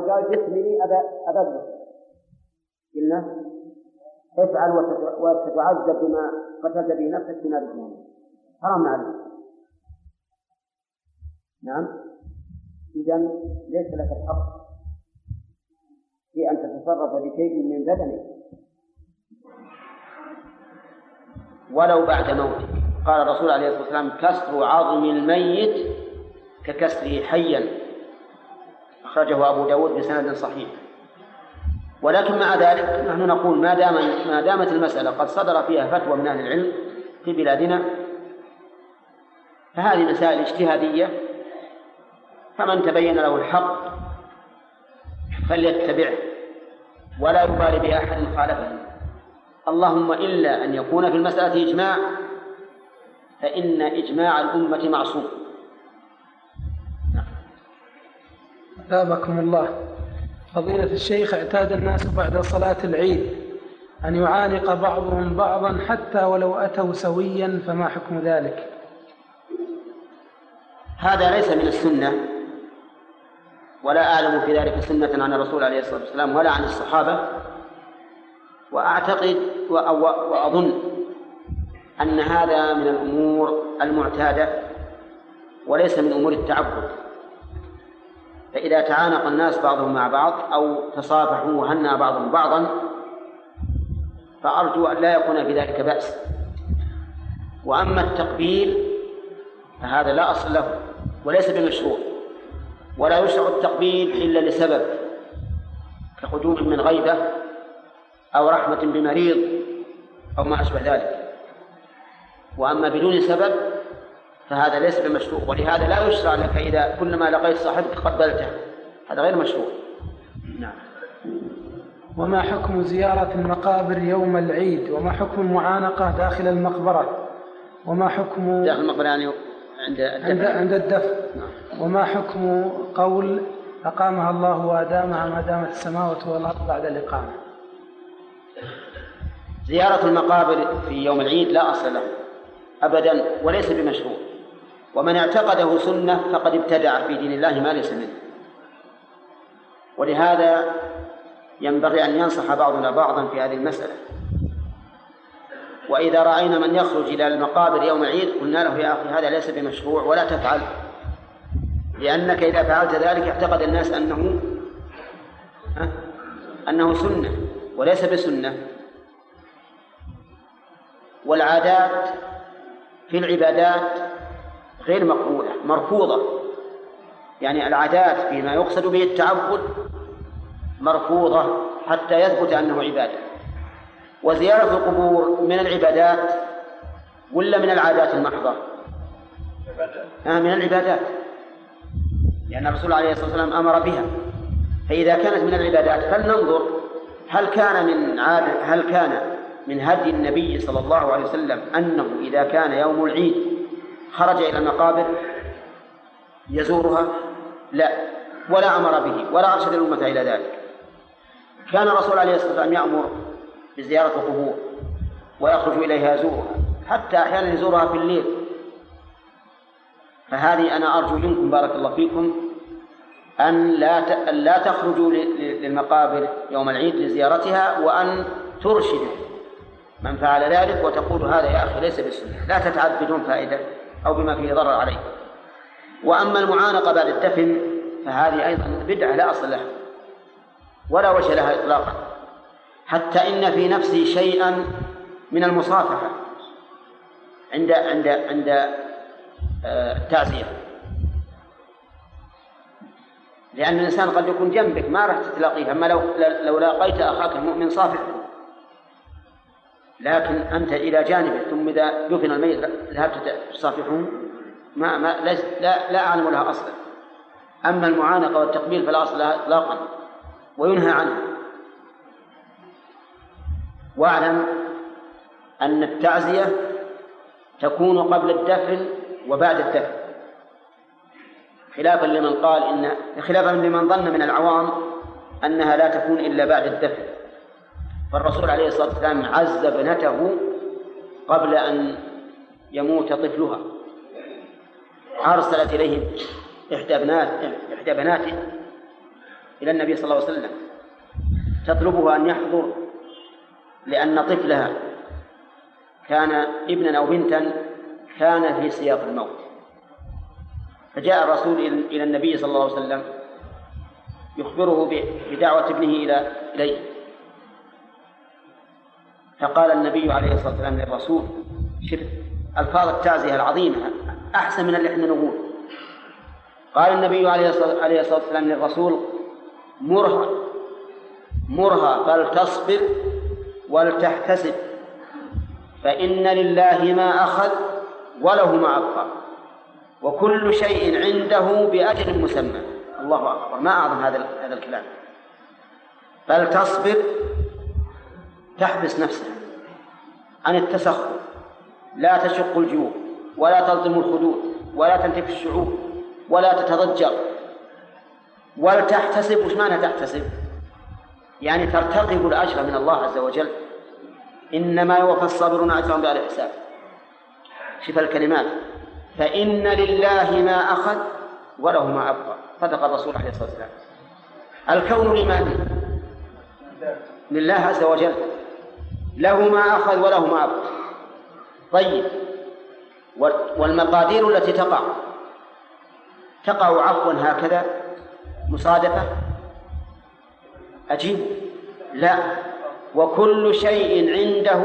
لو قال جسمي أبدله قلنا افعل وستعذب بما قتلت به نفسك في نار جهنم حرام عليك. نعم. إذا ليس لك الحق في أن تتصرف بشيء من بدنك. ولو بعد موته قال الرسول عليه الصلاة والسلام كسر عظم الميت ككسره حيا. أخرجه أبو داود بسند صحيح. ولكن مع ذلك نحن نقول ما دام ما دامت المسألة قد صدر فيها فتوى من أهل العلم في بلادنا فهذه مسائل اجتهادية فمن تبين له الحق فليتبعه ولا يبالي بأحد خالفه. اللهم إلا أن يكون في المسألة إجماع فإن إجماع الأمة معصوم. أثابكم الله. فضيلة الشيخ اعتاد الناس بعد صلاة العيد أن يعانق بعضهم بعضا حتى ولو أتوا سويا فما حكم ذلك؟ هذا ليس من السنة ولا أعلم في ذلك سنة عن الرسول عليه الصلاة والسلام ولا عن الصحابة. وأعتقد وأظن أن هذا من الأمور المعتادة وليس من أمور التعبد. فإذا تعانق الناس بعضهم مع بعض أو تصافحوا وهنى بعضهم بعضا فأرجو أن لا يكون في ذلك بأس. وأما التقبيل فهذا لا أصل له وليس بمشروع ولا يشرع التقبيل إلا لسبب كقدوم من غيبة أو رحمة بمريض أو ما أشبه ذلك. وأما بدون سبب فهذا ليس بمشروع ولهذا لا يشرع لك إذا كلما لقيت صاحبك قبلته هذا غير مشروع. نعم. وما حكم زيارة المقابر يوم العيد؟ وما حكم المعانقة داخل المقبرة؟ وما حكم داخل المقبرة يعني عند الدفن. عند, عند الدفن. نعم. وما حكم قول أقامها الله وأدامها ما دامت السماوات والأرض بعد الإقامة؟ زيارة المقابر في يوم العيد لا أصل له أبدا وليس بمشروع. ومن اعتقده سنة فقد ابتدع في دين الله ما ليس منه. ولهذا ينبغي أن ينصح بعضنا بعضا في هذه المسألة. وإذا رأينا من يخرج إلى المقابر يوم العيد قلنا له يا أخي هذا ليس بمشروع ولا تفعل. لأنك إذا فعلت ذلك اعتقد الناس أنه أنه سنة وليس بسنة. والعادات في العبادات غير مقبولة مرفوضة. يعني العادات فيما يقصد به التعبد مرفوضة حتى يثبت أنه عبادة. وزيارة القبور من العبادات ولا من العادات المحضة؟ آه من العبادات. لأن الرسول عليه الصلاة والسلام أمر بها. فإذا كانت من العبادات فلننظر هل كان من عاد هل كان من هدي النبي صلى الله عليه وسلم أنه إذا كان يوم العيد خرج إلى المقابر يزورها. لا ولا أمر به ولا أرشد الأمة إلى ذلك. كان الرسول عليه الصلاة والسلام يأمر بزيارة القبور ويخرج إليها يزورها حتى أحيانا يزورها في الليل. فهذه أنا أرجو منكم بارك الله فيكم أن لا لا تخرجوا للمقابر يوم العيد لزيارتها وأن ترشدوا من فعل ذلك وتقول هذا يا أخي ليس بالسنة. لا تتعب بدون فائدة. أو بما فيه ضرر عليه. وأما المعانقة بعد الدفن فهذه أيضا بدعة لا أصل لها ولا وجه لها إطلاقا. حتى إن في نفسي شيئا من المصافحة عند عند عند آه، التعزية. لأن الإنسان قد يكون جنبك ما راح تلاقيه أما لو لو لاقيت أخاك المؤمن صافح لكن أنت إلى جانبه ثم إذا دفن الميت ذهبت تصافحه ما ما لا لا أعلم لها أصلا. أما المعانقة والتقبيل فلا أصل لها إطلاقا. وينهى عنه واعلم أن التعزية تكون قبل الدفن وبعد الدفن. خلافا لمن قال إن خلافا لمن ظن من العوام أنها لا تكون إلا بعد الدفن. فالرسول عليه الصلاة والسلام عز ابنته قبل أن يموت طفلها. أرسلت إليه إحدى بنات إحدى بناته إلى النبي صلى الله عليه وسلم. تطلبه أن يحضر لأن طفلها كان ابنا أو بنتا كان في سياق الموت. فجاء الرسول إلى النبي صلى الله عليه وسلم يخبره بدعوة ابنه إلى إليه. فقال النبي عليه الصلاة والسلام للرسول شف ألفاظ التعزية العظيمة أحسن من اللي إحنا نقول. قال النبي عليه الصلاة والسلام للرسول مرها مرها فلتصبر ولتحتسب فإن لله ما أخذ وله ما أبقى وكل شيء عنده بأجل مسمى. الله أكبر. ما أعظم هذا هذا الكلام. فلتصبر تحبس نفسها عن التسخط. لا تشق الجيوب ولا تلطم الخدود ولا تنتف الشعوب ولا تتضجر ولتحتسب وش معنى تحتسب؟ يعني ترتقب الأجر من الله عز وجل. إنما يوفى الصابرون أجرهم بغير حساب شوف الكلمات. فإن لله ما أخذ وله ما أبقى صدق الرسول عليه الصلاة والسلام. الكون لمن؟ لله عز وجل. له ما أخذ وله ما أبقى. طيب. والمقادير التي تقع. تقع عفوا هكذا؟ مصادفة أجيب. لا. وكل شيء عنده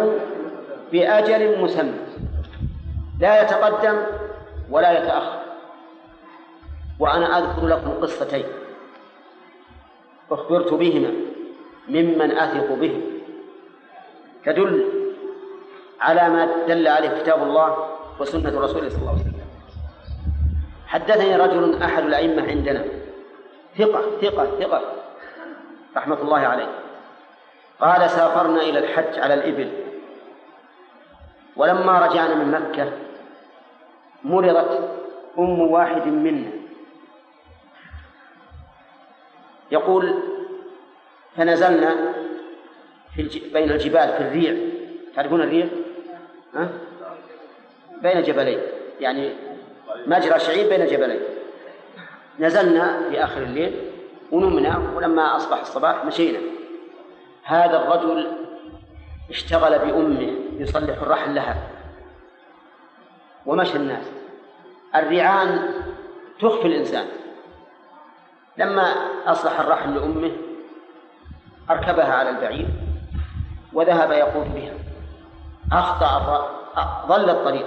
بأجل مسمى. لا يتقدم ولا يتأخر. وأنا أذكر لكم قصتين. أخبرت بهما ممن أثق به تدل على ما دل عليه كتاب الله وسنة رسوله صلى الله عليه وسلم. حدثني رجل أحد الأئمة عندنا. ثقة ثقة ثقة. رحمة الله عليه. قال سافرنا إلى الحج على الإبل. ولما رجعنا من مكة مرضت أم واحد منا. يقول فنزلنا في الج... بين الجبال في الريع. تعرفون الريع؟ ها؟ بين جبلين يعني مجرى شعيب بين جبلين نزلنا في آخر الليل ونمنا ولما أصبح الصباح مشينا. هذا الرجل اشتغل بأمه يصلح الرحل لها. ومشى الناس. الرعان تخفي الإنسان. لما أصلح الرحل لأمه أركبها على البعير. وذهب يقود بها. أخطأ ضل الطريق.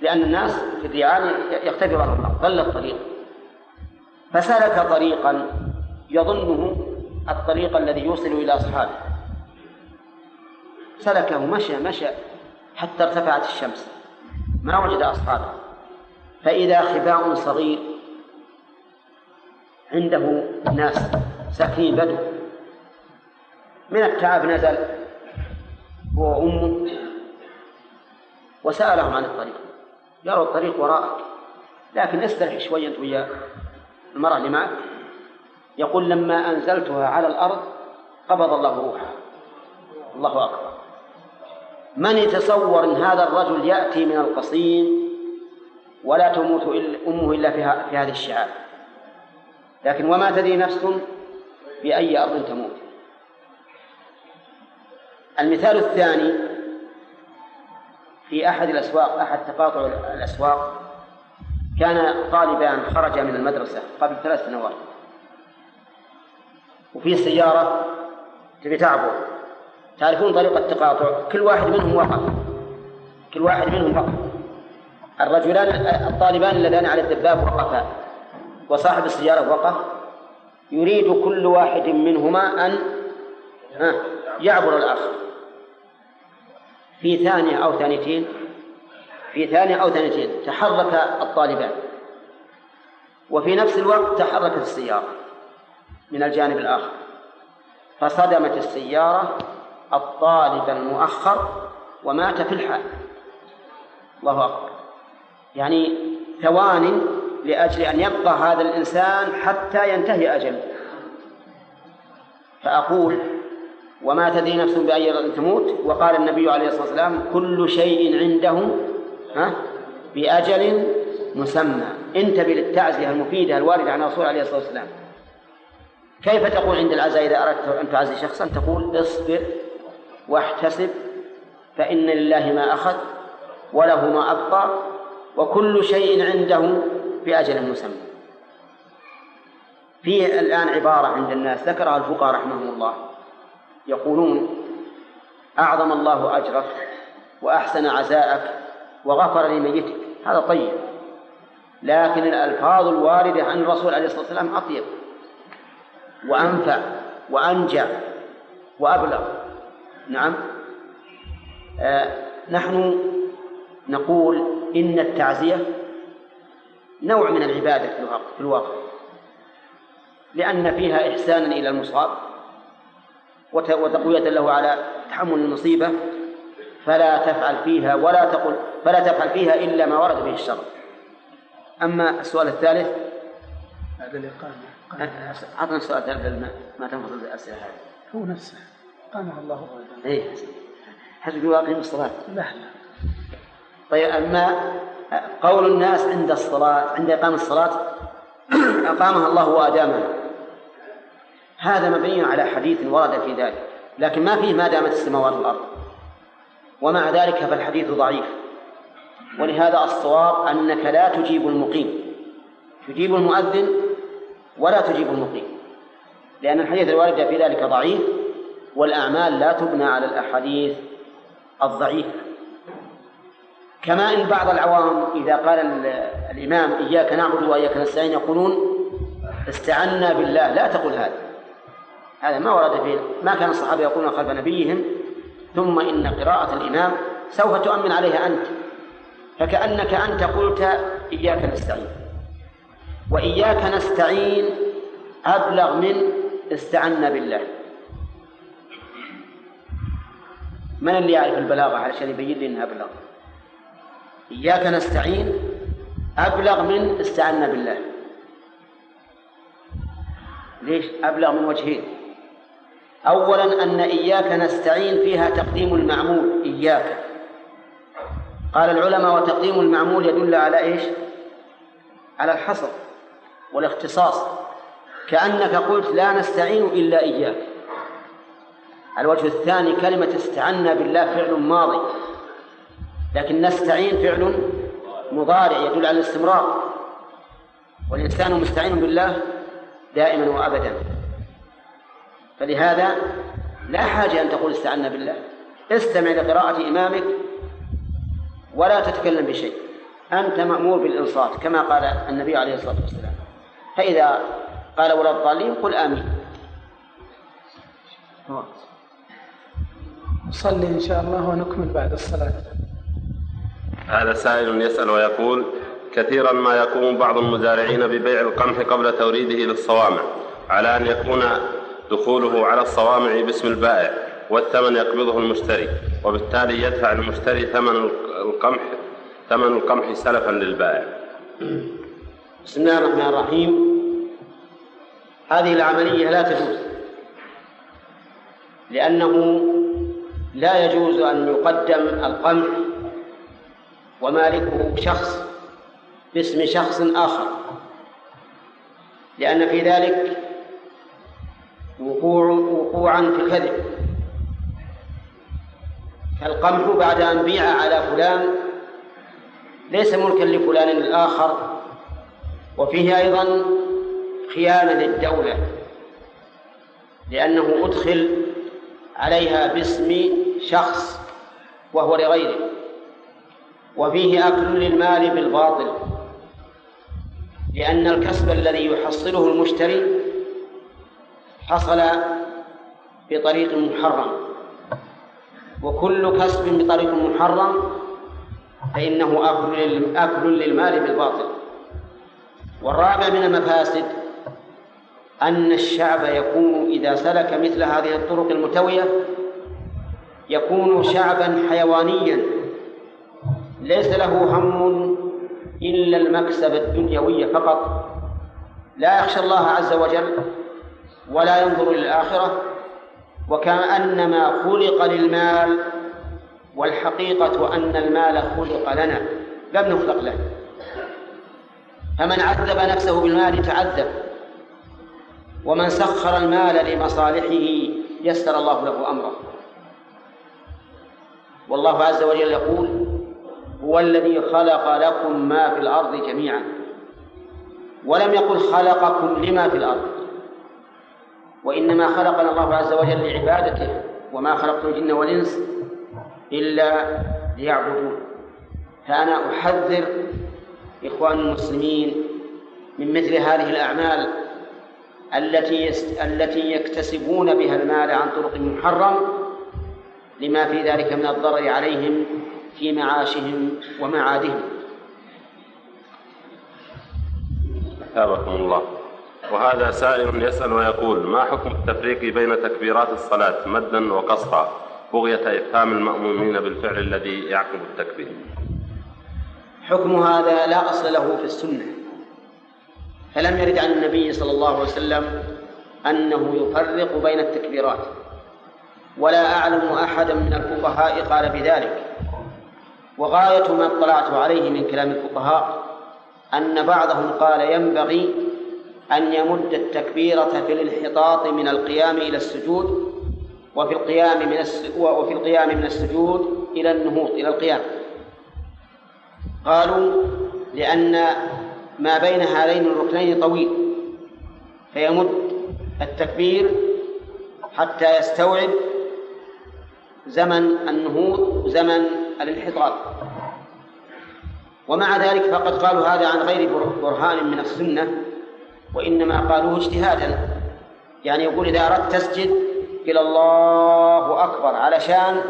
لأن الناس في الرعان يختفي الله ضل الطريق. فسلك طريقا يظنه الطريق الذي يوصل إلى أصحابه. سلكه مشى مشى حتى ارتفعت الشمس. ما وجد أصحابه. فإذا خباء صغير عنده ناس ساكنين بدو. من التعب نزل. هو وأمه. وسألهم عن الطريق. قالوا الطريق وراءك لكن استرح شوي أنت ويا المرأة اللي معك. يقول لما أنزلتها على الأرض قبض الله روحها. الله أكبر. من يتصور أن هذا الرجل يأتي من القصيم ولا تموت إلا أمه إلا في هذه الشعاب؟ لكن وما تدري نفس بأي أرض تموت. المثال الثاني في أحد الأسواق أحد تقاطع الأسواق كان طالبان خرجا من المدرسة قبل ثلاث سنوات. وفي سيارة تبي تعبر تعرفون طريقة التقاطع؟ كل واحد منهم وقف. كل واحد منهم وقف. الرجلان الطالبان اللذان على الدباب وقفا. وصاحب السيارة وقف. يريد كل واحد منهما أن يعبر الآخر. في ثانية أو ثانيتين في ثانية أو ثانيتين تحرك الطالبان. وفي نفس الوقت تحركت السيارة من الجانب الآخر. فصدمت السيارة الطالب المؤخر ومات في الحال. الله أكبر. يعني ثوان لأجل أن يبقى هذا الإنسان حتى ينتهي أجله. فأقول وما تدري نفس بأي أرض تموت. وقال النبي عليه الصلاة والسلام كل شيء عنده ها بأجل مسمى. انتبه للتعزية المفيدة الواردة عن الرسول عليه الصلاة والسلام. كيف تقول عند العزاء إذا أردت أن تعزي شخصا؟ تقول اصبر واحتسب فإن لله ما أخذ وله ما أبقى وكل شيء عنده بأجل مسمى. فيه الآن عبارة عند الناس ذكرها الفقهاء رحمهم الله. يقولون أعظم الله أجرك وأحسن عزاءك وغفر لميتك. هذا طيب. لكن الألفاظ الواردة عن الرسول عليه الصلاة والسلام أطيب وأنفع وأنجع وأبلغ. نعم. آه نحن نقول إن التعزية نوع من العبادة في الواقع لأن فيها إحسانا إلى المصاب. وتقوية له على تحمل المصيبة فلا تفعل فيها ولا تقل فلا تفعل فيها إلا ما ورد به الشرع. أما السؤال الثالث بعد الإقامة أعطنا السؤال الثالث ما تنفض الأسئلة هذه؟ هو نفسه. قامها الله إيه حسب واقعهم الصلاة. لا لا. طيب أما قول الناس عند الصلاة عند إقامة الصلاة أقامها الله وأدامها. هذا مبني على حديث ورد في ذلك لكن ما فيه ما دامت السماوات والأرض. ومع ذلك فالحديث ضعيف. ولهذا الصواب أنك لا تجيب المقيم. تجيب المؤذن ولا تجيب المقيم. لأن الحديث الوارد في ذلك ضعيف والأعمال لا تبنى على الأحاديث الضعيفة. كما إن بعض العوام إذا قال الإمام إياك نعبد وإياك نستعين يقولون استعنا بالله لا تقل هذا. هذا ما ورد فيه ما كان الصحابة يقولون خلف نبيهم ثم إن قراءة الإمام سوف تؤمن عليها أنت. فكأنك أنت قلت إياك نستعين. وإياك نستعين أبلغ من استعنا بالله. من اللي يعرف البلاغة علشان يبين لي إنها أبلغ؟ إياك نستعين أبلغ من استعنا بالله. ليش؟ أبلغ من وجهين. أولا أن إياك نستعين فيها تقديم المعمول إياك. قال العلماء وتقديم المعمول يدل على إيش؟ على الحصر والاختصاص. كأنك قلت لا نستعين إلا إياك. الوجه الثاني كلمة استعنا بالله فعل ماضي. لكن نستعين فعل مضارع يدل على الاستمرار. والإنسان مستعين بالله دائما وأبدا. فلهذا لا حاجة أن تقول استعنا بالله. استمع لقراءة إمامك ولا تتكلم بشيء. أنت مأمور بالإنصات كما قال النبي عليه الصلاة والسلام. فإذا قال ولا الضالين قل آمين. نصلي إن شاء الله ونكمل بعد الصلاة. هذا سائل يسأل ويقول كثيرا ما يقوم بعض المزارعين ببيع القمح قبل توريده للصوامع على أن يكون دخوله على الصوامع باسم البائع والثمن يقبضه المشتري وبالتالي يدفع المشتري ثمن القمح ثمن القمح سلفا للبائع. بسم الله الرحمن الرحيم. هذه العملية لا تجوز لأنه لا يجوز أن يقدم القمح ومالكه شخص باسم شخص آخر لأن في ذلك وقوع وقوعا في الكذب. فالقمح بعد أن بيع على فلان ليس ملكا لفلان الآخر. وفيه أيضا خيانة للدولة لأنه أدخل عليها باسم شخص وهو لغيره. وفيه أكل للمال بالباطل لأن الكسب الذي يحصله المشتري حصل بطريق محرم. وكل كسب بطريق محرم فإنه أكل للمال بالباطل. والرابع من المفاسد أن الشعب يكون إذا سلك مثل هذه الطرق المتوية يكون شعبا حيوانيا. ليس له هم إلا المكسب الدنيوي فقط. لا يخشى الله عز وجل ولا ينظر إلى الآخرة وكأنما خلق للمال والحقيقة أن المال خلق لنا لم نخلق له. فمن عذب نفسه بالمال تعذب. ومن سخر المال لمصالحه يسر الله له أمره. والله عز وجل يقول هو الذي خلق لكم ما في الأرض جميعا ولم يقل خلقكم لما في الأرض وإنما خلقنا الله عز وجل لعبادته وما خلقت الجن والإنس إلا ليعبدون. فأنا أحذر إخوان المسلمين من مثل هذه الأعمال التي التي يكتسبون بها المال عن طرق محرم لما في ذلك من الضرر عليهم في معاشهم ومعادهم. أثابكم الله. وهذا سائل يسأل ويقول ما حكم التفريق بين تكبيرات الصلاة مدا وقصرا بغية إفهام المأمومين بالفعل الذي يعقب التكبير؟ حكم هذا لا أصل له في السنة. فلم يرد عن النبي صلى الله عليه وسلم أنه يفرق بين التكبيرات. ولا أعلم أحدا من الفقهاء قال بذلك. وغاية ما اطلعت عليه من كلام الفقهاء أن بعضهم قال ينبغي أن يمد التكبيرة في الانحطاط من القيام إلى السجود وفي القيام من وفي القيام من السجود إلى النهوض إلى القيام. قالوا لأن ما بين هذين الركنين طويل فيمد التكبير حتى يستوعب زمن النهوض وزمن الانحطاط. ومع ذلك فقد قالوا هذا عن غير برهان من السنة. وإنما قالوه اجتهادا. يعني يقول إذا أردت تسجد إلى الله أكبر. علشان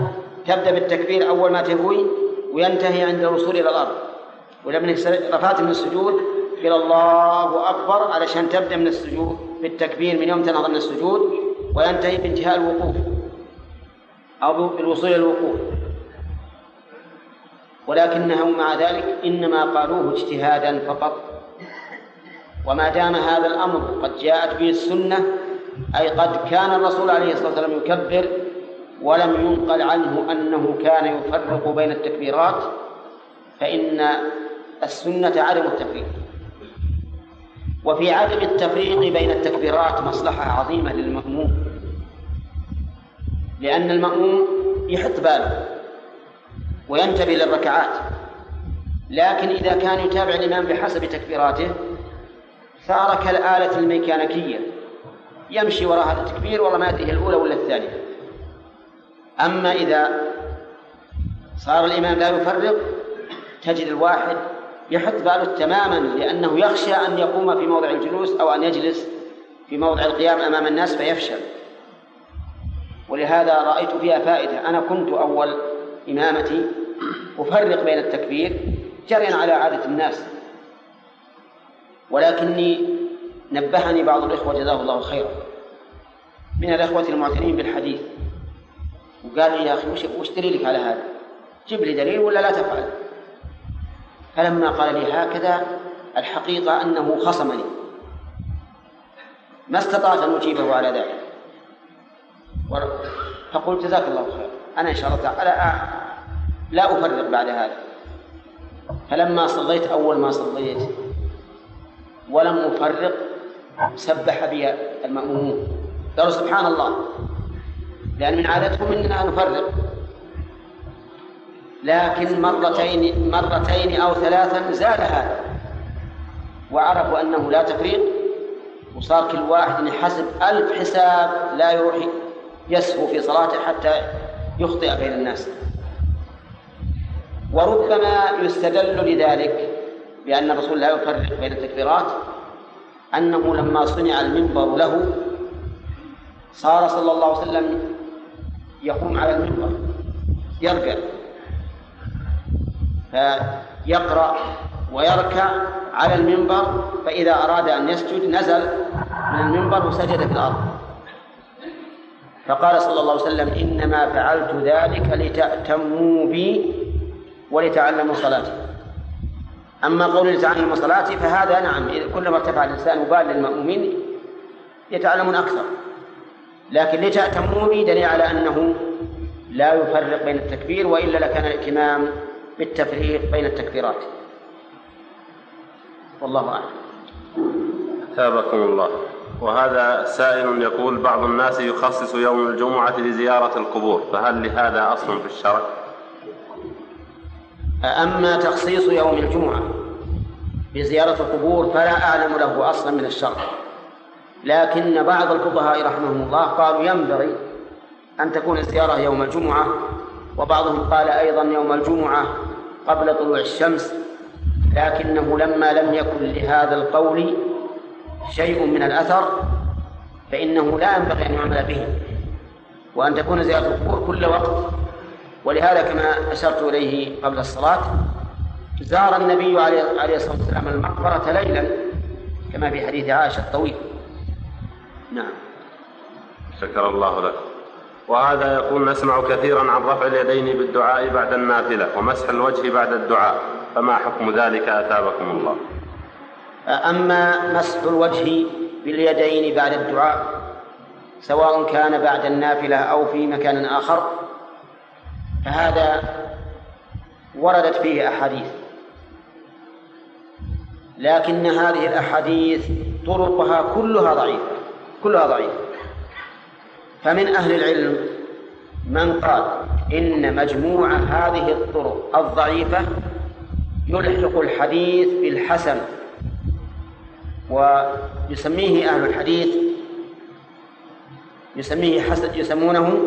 تبدأ بالتكبير أول ما تهوي وينتهي عند الوصول إلى الأرض. ولما رفعت من السجود إلى الله أكبر علشان تبدأ من السجود بالتكبير من يوم تنهض من السجود وينتهي بانتهاء الوقوف أو بالوصول إلى الوقوف. ولكنهم مع ذلك إنما قالوه اجتهادا فقط. وما دام هذا الأمر قد جاءت به السنة أي قد كان الرسول عليه الصلاة والسلام يكبر ولم ينقل عنه أنه كان يفرق بين التكبيرات فإن السنة عدم التفريق. وفي عدم التفريق بين التكبيرات مصلحة عظيمة للمأموم. لأن المأموم يحط باله وينتبه للركعات لكن إذا كان يتابع الإمام بحسب تكبيراته صار كالآلة الميكانيكية. يمشي وراء هذا التكبير والله ما أدري الأولى ولا الثانية. أما إذا صار الإمام لا يفرق تجد الواحد يحط باله تماما لأنه يخشى أن يقوم في موضع الجلوس أو أن يجلس في موضع القيام أمام الناس فيفشل. ولهذا رأيت فيها فائدة. أنا كنت أول إمامتي أفرق بين التكبير جريا على عادة الناس. ولكني نبهني بعض الإخوة جزاه الله خيرا. من الإخوة المعتنين بالحديث. وقال لي يا أخي وش, دليلك على هذا؟ جيب لي دليل ولا لا تفعل؟ فلما قال لي هكذا الحقيقة أنه خصمني. ما استطعت أن أجيبه على ذلك. فقلت جزاك الله خير أنا إن شاء الله تعالى لا أفرق بعد هذا. فلما صليت أول ما صليت ولم أفرق سبح بي المأمومون قالوا سبحان الله. لأن من عادتهم أننا نفرق. لكن مرتين مرتين أو ثلاثا زاد هذا. وعرفوا أنه لا تفريق. وصار كل واحد يحسب ألف حساب لا يروح يسهو في صلاته حتى يخطئ بين الناس. وربما يستدل لذلك بأن الرسول لا يفرق بين التكبيرات أنه لما صنع المنبر له صار صلى الله عليه وسلم يقوم على المنبر يركع فيقرأ ويركع على المنبر فإذا أراد أن يسجد نزل من المنبر وسجد في الأرض. فقال صلى الله عليه وسلم إنما فعلت ذلك لتأتموا بي ولتعلموا صلاتي. أما قول لتعلموا صلاتي فهذا نعم كلما ارتفع الإنسان وبال للمأمومين يتعلمون أكثر. لكن لتأتموا بي دليل على أنه لا يفرق بين التكبير وإلا لكان الإتمام بالتفريق بين التكبيرات. والله أعلم. ثابكم الله. وهذا سائل يقول بعض الناس يخصص يوم الجمعة لزيارة القبور فهل لهذا أصل في الشرع؟ أما تخصيص يوم الجمعة بزيارة القبور فلا أعلم له أصلا من الشرع لكن بعض الفقهاء رحمهم الله قالوا ينبغي أن تكون الزيارة يوم الجمعة وبعضهم قال أيضا يوم الجمعة قبل طلوع الشمس لكنه لما لم يكن لهذا القول شيء من الأثر فإنه لا ينبغي أن يعمل به. وأن تكون زيارة القبور كل وقت ولهذا كما أشرت إليه قبل الصلاة زار النبي عليه الصلاة والسلام المقبرة ليلا كما في حديث عائشة الطويل. نعم. شكر الله لك. وهذا يقول نسمع كثيرا عن رفع اليدين بالدعاء بعد النافلة ومسح الوجه بعد الدعاء فما حكم ذلك أثابكم الله؟ أما مسح الوجه باليدين بعد الدعاء سواء كان بعد النافلة أو في مكان آخر فهذا وردت فيه أحاديث. لكن هذه الأحاديث طرقها كلها ضعيفة كلها ضعيفة فمن أهل العلم من قال إن مجموع هذه الطرق الضعيفة يلحق الحديث بالحسن ويسميه أهل الحديث يسميه حسن يسمونه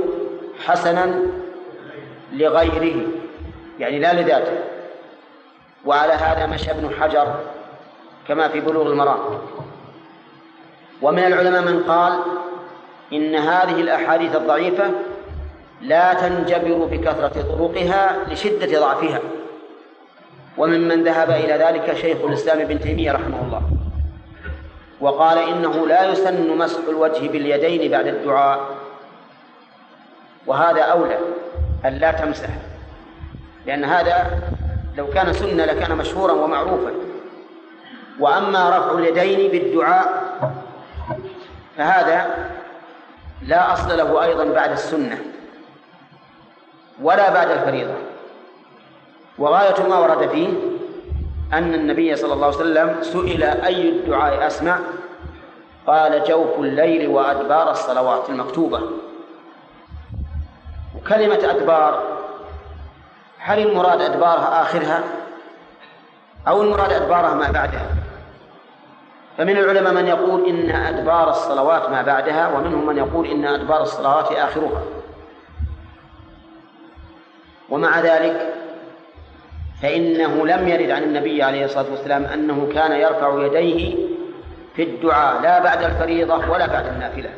حسنا لغيره يعني لا لذاته. وعلى هذا مشى ابن حجر كما في بلوغ المرام. ومن العلماء من قال إن هذه الأحاديث الضعيفة لا تنجبر بكثرة طرقها لشدة ضعفها. وممن ذهب إلى ذلك شيخ الإسلام ابن تيمية رحمه الله. وقال إنه لا يسن مسح الوجه باليدين بعد الدعاء. وهذا أولى. أن لا تمسح. لأن هذا لو كان سنة لكان مشهورا ومعروفا. وأما رفع اليدين بالدعاء فهذا لا أصل له أيضا بعد السنة ولا بعد الفريضة. وغاية ما ورد فيه أن النبي صلى الله عليه وسلم سئل أي الدعاء أسمع؟ قال جوف الليل وأدبار الصلوات المكتوبة. وكلمة أدبار. هل المراد أدبارها آخرها؟ أو المراد أدبارها ما بعدها؟ فمن العلماء من يقول إن أدبار الصلوات ما بعدها ومنهم من يقول إن أدبار الصلوات آخرها. ومع ذلك فإنه لم يرد عن النبي عليه الصلاة والسلام أنه كان يرفع يديه في الدعاء لا بعد الفريضة ولا بعد النافلة.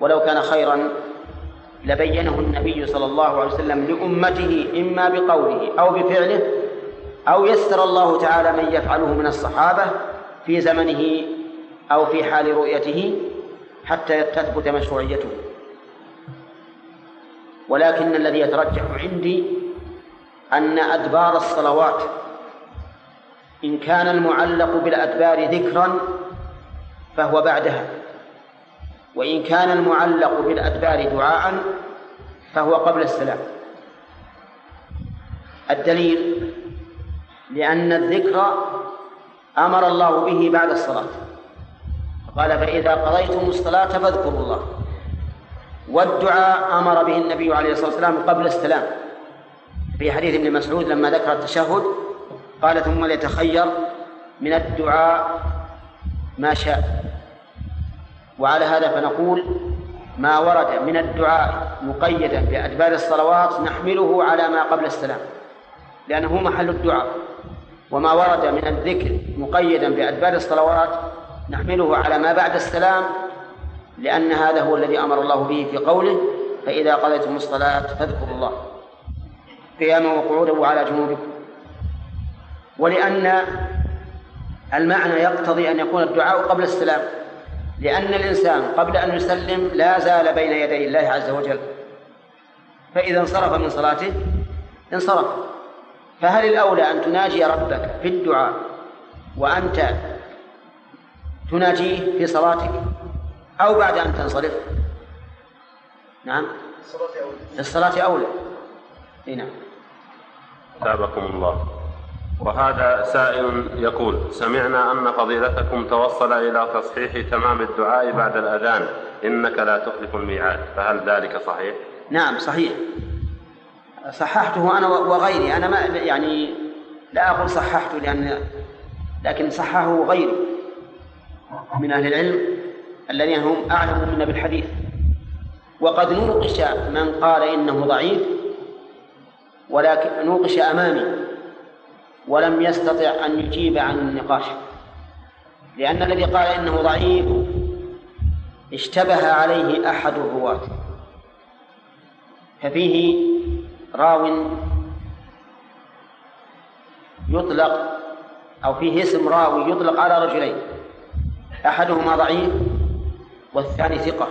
ولو كان خيرا لبينه النبي صلى الله عليه وسلم لأمته إما بقوله أو بفعله أو يسر الله تعالى من يفعله من الصحابة في زمنه أو في حال رؤيته حتى تثبت مشروعيته. ولكن الذي يترجح عندي أن أدبار الصلوات إن كان المعلق بالأدبار ذكرا فهو بعدها. وإن كان المعلق بالأدبار دعاء فهو قبل السلام. الدليل لأن الذكر أمر الله به بعد الصلاة. قال فإذا قضيتم الصلاة فاذكروا الله. والدعاء أمر به النبي عليه الصلاة والسلام قبل السلام. في حديث ابن مسعود لما ذكر التشهد قال ثم ليتخير من الدعاء ما شاء. وعلى هذا فنقول ما ورد من الدعاء مقيدا بأدبار الصلوات نحمله على ما قبل السلام لأنه محل الدعاء. وما ورد من الذكر مقيدا بأدبار الصلوات نحمله على ما بعد السلام لأن هذا هو الذي أمر الله به في قوله فإذا قضيتم الصلاة فاذكروا الله قياما وقعودا وعلى جنوبكم. ولأن المعنى يقتضي أن يكون الدعاء قبل السلام. لأن الإنسان قبل أن يسلم لا زال بين يدي الله عز وجل. فإذا انصرف من صلاته انصرف. فهل الأولى أن تناجي ربك في الدعاء وأنت تناجيه في صلاتك أو بعد أن تنصرف؟ نعم. في الصلاة أولى. إيه نعم. تابكم الله. وهذا سائل يقول سمعنا أن فضيلتكم توصل إلى تصحيح تمام الدعاء بعد الأذان إنك لا تخلف الميعاد فهل ذلك صحيح؟ نعم صحيح. صححته أنا وغيري أنا ما يعني لا أقول صححته لأن لكن صححه غيري من أهل العلم الذين هم أعلم منا بالحديث. وقد نوقش من قال إنه ضعيف ولكن نوقش أمامي. ولم يستطع أن يجيب عن النقاش لأن الذي قال إنه ضعيف اشتبه عليه أحد الرواة ففيه راو يطلق أو فيه اسم راوي يطلق على رجلين أحدهما ضعيف والثاني ثقة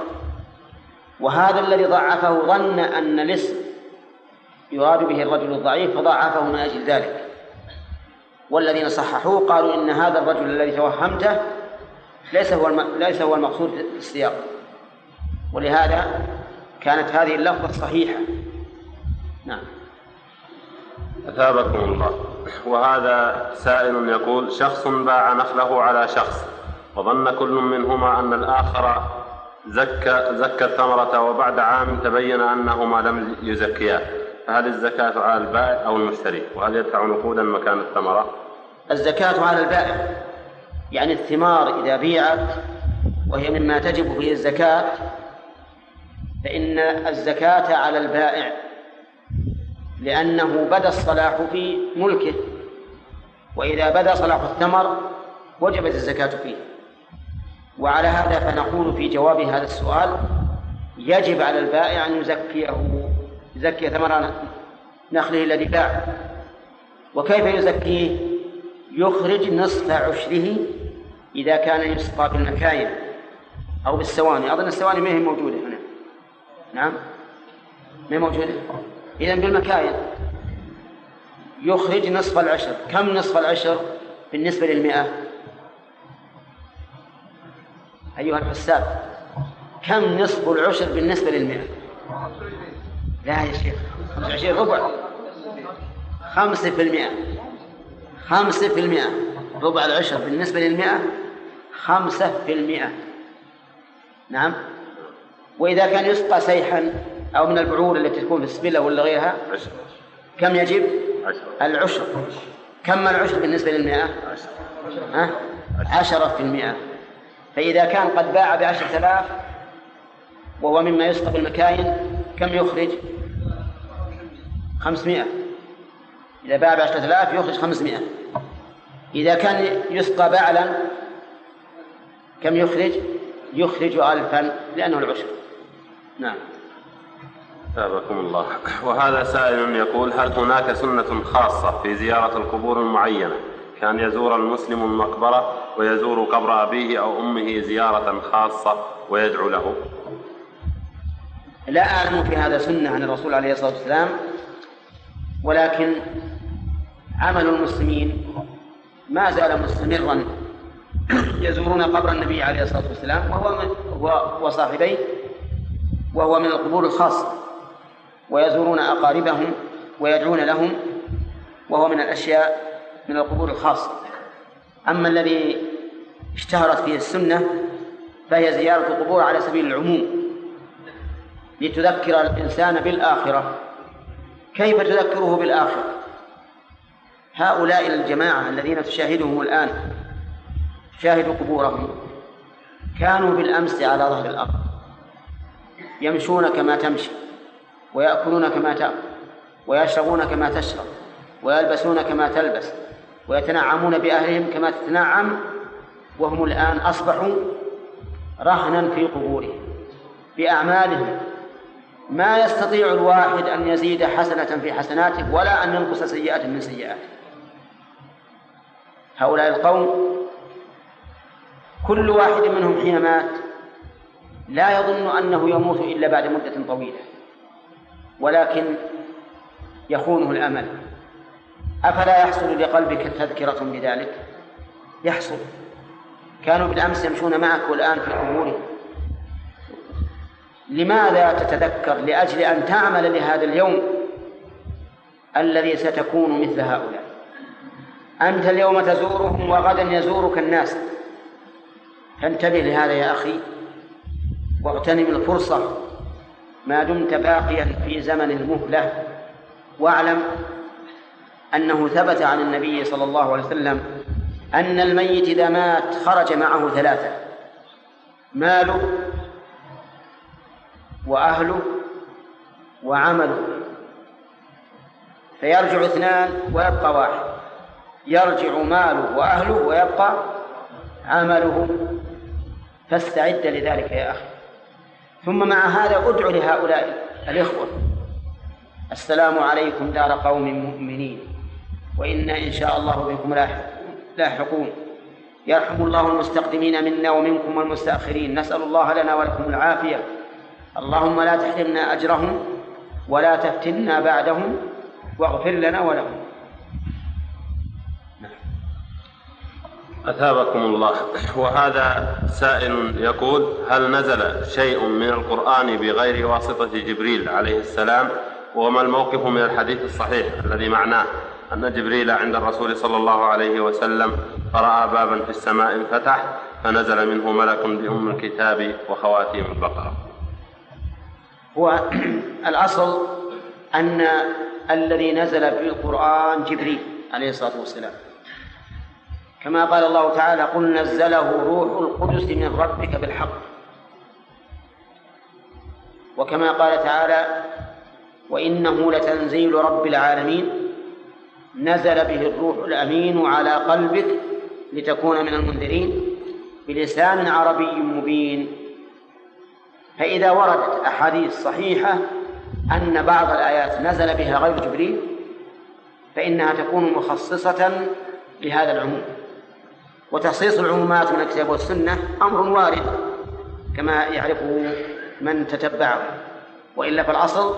وهذا الذي ضعفه ظن أن الاسم يراد به الرجل الضعيف فضعفه من أجل ذلك. والذين صححوه قالوا إن هذا الرجل الذي توهمته ليس هو ليس هو المقصود في السياق. ولهذا كانت هذه اللفظة صحيحة. نعم. أثابكم الله. وهذا سائل يقول شخص باع نخله على شخص وظن كل منهما أن الآخر زكى زكى الثمرة وبعد عام تبين أنهما لم يزكيا فهل الزكاة على البائع أو المشتري؟ وهل يدفع نقودا مكان الثمرة؟ الزكاة على البائع يعني الثمار إذا بيعت وهي مما تجب فيه الزكاة فإن الزكاة على البائع لأنه بدا الصلاح في ملكه. وإذا بدا صلاح الثمر وجبت الزكاة فيه. وعلى هذا فنقول في جواب هذا السؤال يجب على البائع أن يزكيه. يزكي ثمر نخله الذي باع وكيف يزكيه يخرج نصف عشره إذا كان يسقى بالمكاين أو بالسواني. أظن السواني ما هي موجودة هنا. نعم. ما هي موجودة؟ إذا بالمكاين. يخرج نصف العشر. كم نصف العشر بالنسبة للمئة؟ أيها الحساب كم نصف العشر بالنسبة للمئة؟ لا يا شيخ خمسة وعشرين ربع. خمسة في المئة خمسة في المئة ربع العشر بالنسبة للمئة خمسة في المئة نعم. وإذا كان يسقى سيحا أو من البعور التي تكون في السبلة ولا غيرها كم يجب؟ العشر. كم العشر بالنسبة للمئة؟ ها؟ عشرة في المئة فإذا كان قد باع بعشرة آلاف وهو مما يسقى بالمكاين كم يخرج؟ خمسمائة. إذا باع بعشرة آلاف يخرج خمسمائة. إذا كان يسقى بعلا كم يخرج؟ يخرج ألفا لأنه العشر. نعم. ثابكم الله. وهذا سائل يقول هل هناك سنة خاصة في زيارة القبور المعينة؟ كان يزور المسلم المقبرة ويزور قبر أبيه أو أمه زيارة خاصة ويدعو له؟ لا أعلم في هذا سنة عن الرسول عليه الصلاة والسلام. ولكن عمل المسلمين ما زال مستمرا يزورون قبر النبي عليه الصلاة والسلام وهو وصاحبيه وهو من القبور الخاصة ويزورون أقاربهم ويدعون لهم وهو من الأشياء من القبور الخاصة أما الذي اشتهرت فيه السنة فهي زيارة القبور على سبيل العموم لتذكر الإنسان بالآخرة. كيف تذكره بالآخرة؟ هؤلاء الجماعة الذين تشاهدهم الآن تشاهد قبورهم كانوا بالأمس على ظهر الأرض يمشون كما تمشي ويأكلون كما تأكل ويشربون كما تشرب ويلبسون كما تلبس ويتنعمون بأهلهم كما تتنعم وهم الآن أصبحوا رهنا في قبورهم بأعمالهم ما يستطيع الواحد أن يزيد حسنة في حسناته ولا أن ينقص سيئة من سيئاته هؤلاء القوم كل واحد منهم حين مات لا يظن أنه يموت إلا بعد مدة طويلة ولكن يخونه الأمل. أفلا يحصل لقلبك تذكرة بذلك؟ يحصل. كانوا بالأمس يمشون معك والآن في قبورهم. لماذا تتذكر لأجل أن تعمل لهذا اليوم الذي ستكون مثل هؤلاء؟ أنت اليوم تزورهم وغدا يزورك الناس. فانتبه لهذا يا أخي واغتنم الفرصة. ما دمت باقيا في زمن المهلة. واعلم أنه ثبت عن النبي صلى الله عليه وسلم أن الميت إذا مات خرج معه ثلاثة. ماله؟ وأهله وعمله. فيرجع اثنان ويبقى واحد. يرجع ماله وأهله ويبقى عمله. فاستعد لذلك يا أخي. ثم مع هذا ادع لهؤلاء الإخوة. السلام عليكم دار قوم مؤمنين. وإنا إن شاء الله بكم لاحقون. يرحم الله المستقدمين منا ومنكم والمستأخرين. نسأل الله لنا ولكم العافية. اللهم لا تحرمنا أجرهم ولا تفتنا بعدهم واغفر لنا ولهم. أثابكم الله. وهذا سائل يقول هل نزل شيء من القرآن بغير واسطة جبريل عليه السلام؟ وما الموقف من الحديث الصحيح الذي معناه أن جبريل عند الرسول صلى الله عليه وسلم فرأى بابا في السماء انفتح فنزل منه ملك بأم الكتاب وخواتيم البقرة. هو الأصل أن الذي نزل في القرآن جبريل عليه الصلاة والسلام. كما قال الله تعالى قل نزله روح القدس من ربك بالحق. وكما قال تعالى وإنه لتنزيل رب العالمين. نزل به الروح الأمين على قلبك لتكون من المنذرين بلسان عربي مبين. فإذا وردت أحاديث صحيحة أن بعض الآيات نزل بها غير جبريل فإنها تكون مخصصة لهذا العموم. وتخصيص العمومات من الكتاب والسنة أمر وارد كما يعرفه من تتبعه. وإلا فالأصل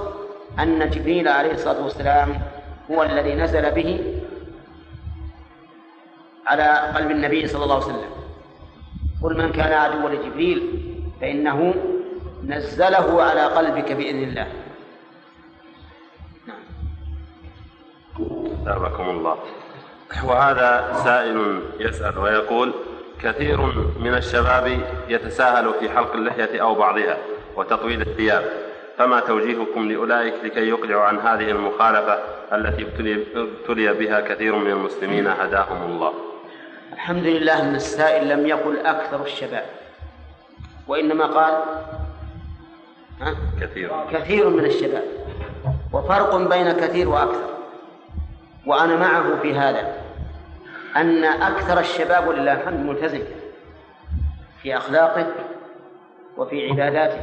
أن جبريل عليه الصلاة والسلام هو الذي نزل به على قلب النبي صلى الله عليه وسلم. قل من كان عدوا لجبريل فإنه نزله على قلبك بإذن الله. نعم. الله. وهذا سائل يسأل ويقول كثير من الشباب يتساهل في حلق اللحية أو بعضها وتطويل الثياب فما توجيهكم لأولئك لكي يقلعوا عن هذه المخالفة التي ابتلي بها كثير من المسلمين؟ هداهم الله. الحمد لله أن السائل لم يقل أكثر الشباب وإنما قال؟ كثير. كثير من الشباب. وفرق بين كثير وأكثر. وأنا معه في هذا. أن أكثر الشباب ولله الحمد ملتزم في أخلاقه وفي عباداته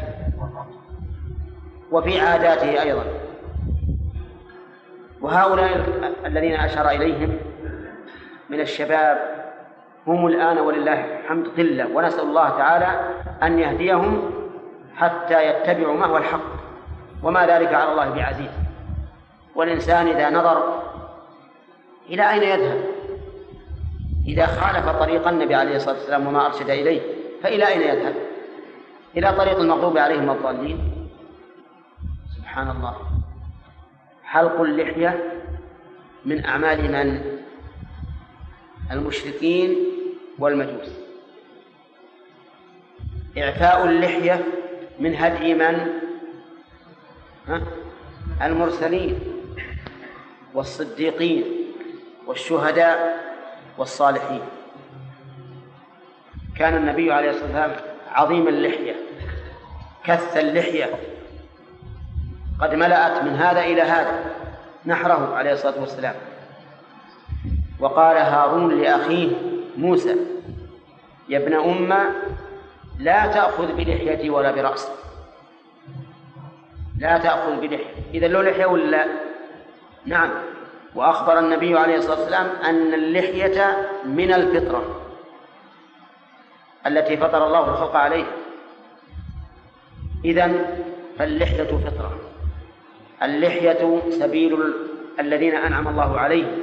وفي عاداته أيضا. وهؤلاء الذين أشار إليهم من الشباب هم الآن ولله الحمد قلة. ونسأل الله تعالى أن يهديهم حتى يتبعوا ما هو الحق وما ذلك على الله بعزيز. والإنسان إذا نظر إلى أين يذهب؟ إذا خالف طريق النبي عليه الصلاة والسلام وما أرشد إليه فإلى أين يذهب؟ إلى طريق المغضوب عليهم الضالين سبحان الله. حلق اللحية من أعمال من؟ المشركين والمجوس. إعفاء اللحية من هدي من؟ المرسلين والصديقين والشهداء والصالحين. كان النبي عليه الصلاة والسلام عظيم اللحية كث اللحية. قد ملأت من هذا إلى هذا نحره عليه الصلاة والسلام. وقال هارون لأخيه موسى يا ابن أم لا تأخذ بلحيتي ولا برأسي لا تأخذ بلحية. إذا له لحية ولا لا؟ نعم. وأخبر النبي عليه الصلاة والسلام أن اللحية من الفطرة التي فطر الله الخلق عليها. إذن فاللحية فطرة. اللحية سبيل الذين أنعم الله عليهم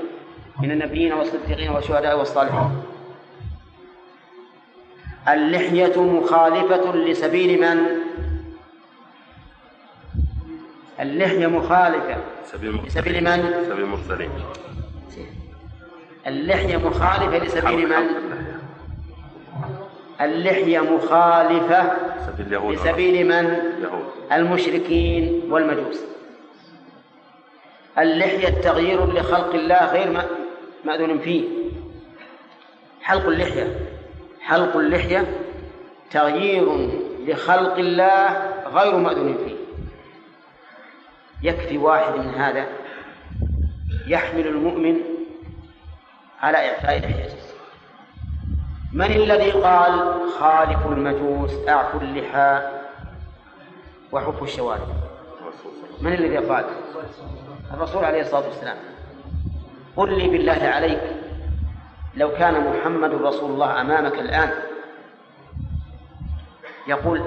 من النبيين والصديقين والشهداء والصالحين. اللحية مخالفة لسبيل من؟ اللحية مخالفة سبيل لسبيل من؟ سبيل المرسلين اللحية مخالفة لسبيل من؟ اللحية مخالفة لسبيل من؟ المشركين والمجوس اللحية تغيير لخلق الله غير مأذون فيه حلق اللحية حلق اللحية تغيير لخلق الله غير مأذون فيه. يكفي واحد من هذا يحمل المؤمن على إعفاء لحيته. من الذي قال خالق المجوس أعفوا اللحى وحفوا الشوارب؟ من الذي قال؟ الرسول عليه الصلاة والسلام. قل لي بالله عليك لو كان محمد رسول الله أمامك الآن. يقول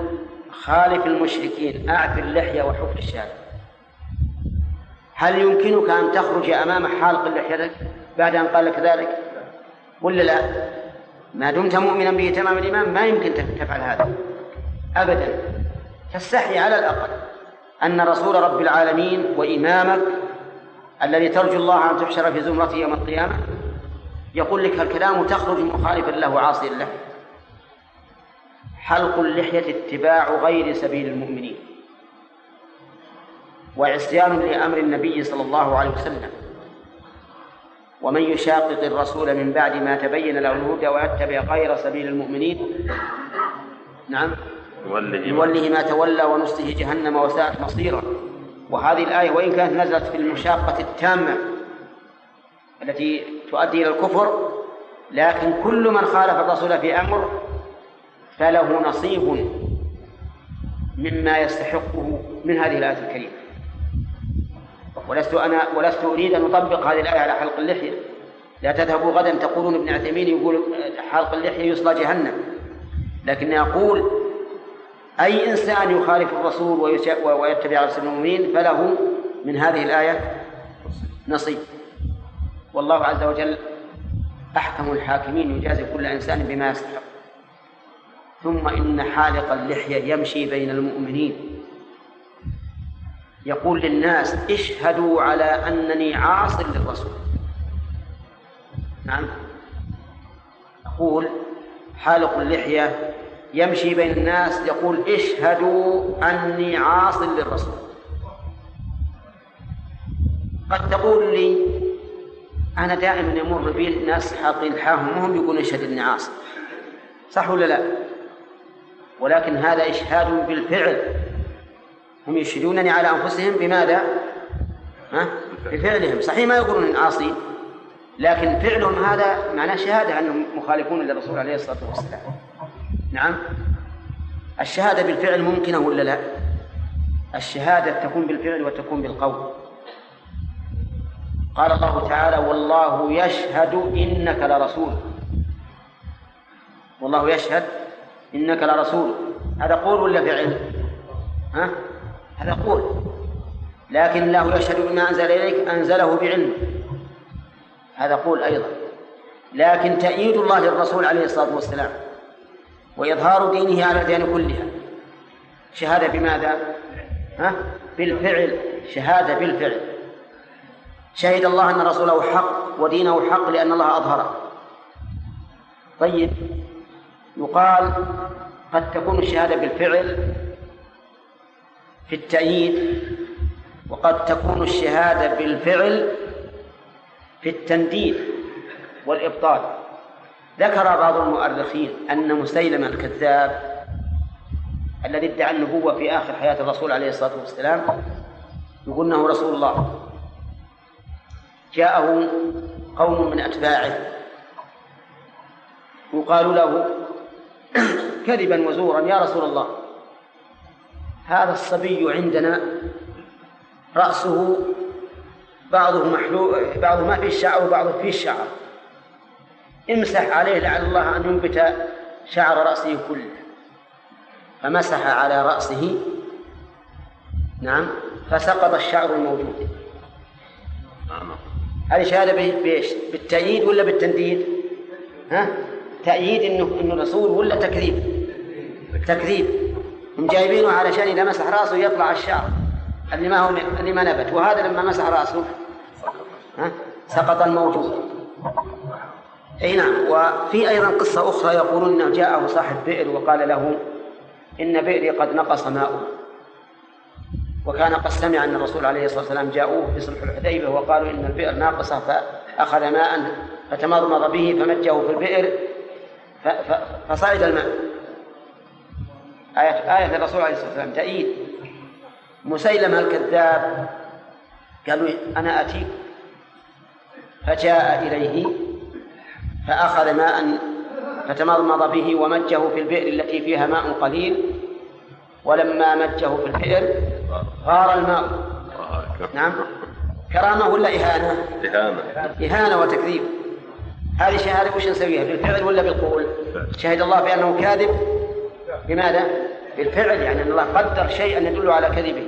خالف المشركين أعف اللحية وحف الشارع. هل يمكنك أن تخرج أمام حالق لحيتك بعد أن قال لك ذلك؟ ولا لا. ما دمت مؤمنا به تمام الإيمان ما يمكن تفعل هذا. أبدا. تستحي على الأقل أن رسول رب العالمين وإمامك الذي ترجو الله أن تحشر في زمرته يوم القيامة يقول لك الكلام تخرج مخالفا له عاصيا له حلق اللحية اتباع غير سبيل المؤمنين. وعصيان لأمر النبي صلى الله عليه وسلم. ومن يشاقق الرسول من بعد ما تبين له الهدى ويتبع غير سبيل المؤمنين. نعم. يوله ما تولى ونصله جهنم وساءت مصيرا. وهذه الآية وإن كانت نزلت في المشاقة التامة التي تؤدي إلى الكفر لكن كل من خالف الرسول في أمر فله نصيب مما يستحقه من هذه الآية الكريمة. ولست أنا ولست أريد أن أطبق هذه الآية على حلق اللحية. لا تذهبوا غدا تقولون ابن عثيمين يقول حلق اللحية يصلى جهنم. لكني أقول أي إنسان يخالف الرسول ويتبع رسول المؤمنين فله من هذه الآية نصيب. والله عز وجل أحكم الحاكمين يجازي كل إنسان بما يستحق. ثم إن حالق اللحية يمشي بين المؤمنين. يقول للناس اشهدوا على أنني عاص للرسول. نعم. أقول حالق اللحية يمشي بين الناس يقول اشهدوا أني عاص للرسول. قد تقول لي أنا دائما يمر بي ناس حاطين الحاهم وهم يقولون اشهد أني عاص صح ولا لا؟ ولكن هذا إشهاد بالفعل هم يشهدونني على أنفسهم بماذا؟ ها؟ بفعلهم صحيح ما يقولون إن عاصي لكن فعلهم هذا معناه شهادة أنهم مخالفون للرسول عليه الصلاة والسلام نعم الشهادة بالفعل ممكنة ولا لا؟ الشهادة تكون بالفعل وتكون بالقول قال الله تعالى والله يشهد إنك لرسول والله يشهد إنك لرسول هذا قول ولا فعل؟ ها؟ هذا قول لكن الله يشهد بما أنزل إليك أنزله بعلم هذا قول أيضا لكن تأييد الله للرسول عليه الصلاة والسلام وإظهار دينه على الأديان كلها شهادة بماذا؟ ها؟ بالفعل شهادة بالفعل شهد الله أن رسوله حق ودينه حق لأن الله أظهره. طيب يقال قد تكون الشهادة بالفعل في التأييد وقد تكون الشهادة بالفعل في التنديد والإبطال. ذكر بعض المؤرخين أن مسيلمة الكذاب الذي ادعى النبوة في آخر حياة الرسول عليه الصلاة والسلام يقول أنه رسول الله. جاءه قوم من أتباعه يقال له كذبا وزورا يا رسول الله هذا الصبي عندنا رأسه بعضه محلوق بعضه ما فيه الشعر وبعضه فيه الشعر. امسح عليه لعل الله أن ينبت شعر رأسه كله. فمسح على رأسه نعم فسقط الشعر الموجود. هذه شهادة بإيش؟ بالتأييد ولا بالتنديد؟ ها؟ تأييد إنه إنه رسول ولا تكذيب؟ تكذيب هم جايبينه علشان إذا مسح رأسه يطلع الشعر اللي ما هو اللي ما نبت وهذا لما مسح رأسه ها؟ سقط الموجود أي نعم وفي أيضا قصة أخرى يقولون إنه جاءه صاحب بئر وقال له إن بئري قد نقص ماؤه وكان قد سمع أن الرسول عليه الصلاة والسلام جاءوه في صلح الحديبيه وقالوا إن البئر ناقصة فأخذ ماء فتمضمض به فمجه في البئر فصعد الماء. آية آية الرسول عليه الصلاة والسلام تأييد. مسيلمة الكذاب قالوا أنا أتيك. فجاء إليه فأخذ ماء فتمضمض به ومجه في البئر التي فيها ماء قليل. ولما مجه في البئر غار الماء نعم كرامة ولا إهانة؟ إهانة إهانة وتكذيب هذه شهادة وش نسويها بالفعل ولا بالقول؟ شهد الله بأنه كاذب بماذا؟ بالفعل يعني أن الله قدر شيئا يدل على كذبه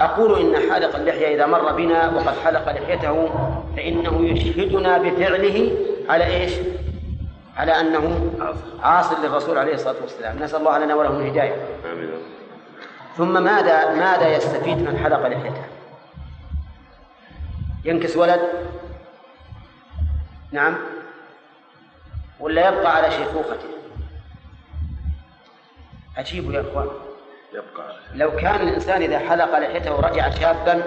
أقول إن حالق اللحية إذا مر بنا وقد حلق لحيته فإنه يشهدنا بفعله على إيش؟ على أنه عاص للرسول عليه الصلاة والسلام نسأل الله لنا وله الهداية آمين. ثم ماذا ماذا يستفيد من حلق لحيته؟ ينكس ولد؟ نعم. ولا يبقى على شيخوخته؟ عجيب يا إخوان. يبقى لو كان الإنسان إذا حلق لحيته ورجع شابا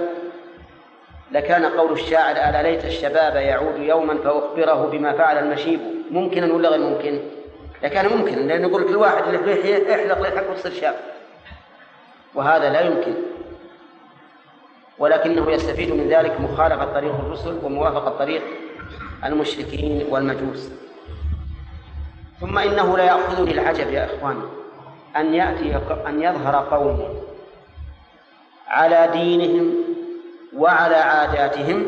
لكان قول الشاعر ألا ليت الشباب يعود يوما فأخبره بما فعل المشيب. ممكنا ولا غير ممكن؟ لكان ممكن لأن يقول كل واحد اللي في احلق لحيتك وتصير شاب. وهذا لا يمكن. ولكنه يستفيد من ذلك مخالفه طريق الرسل وموافقه طريق المشركين والمجوس. ثم إنه لا يأخذني العجب يا إخواني أن يأتي أن يظهر قوم على دينهم وعلى عاداتهم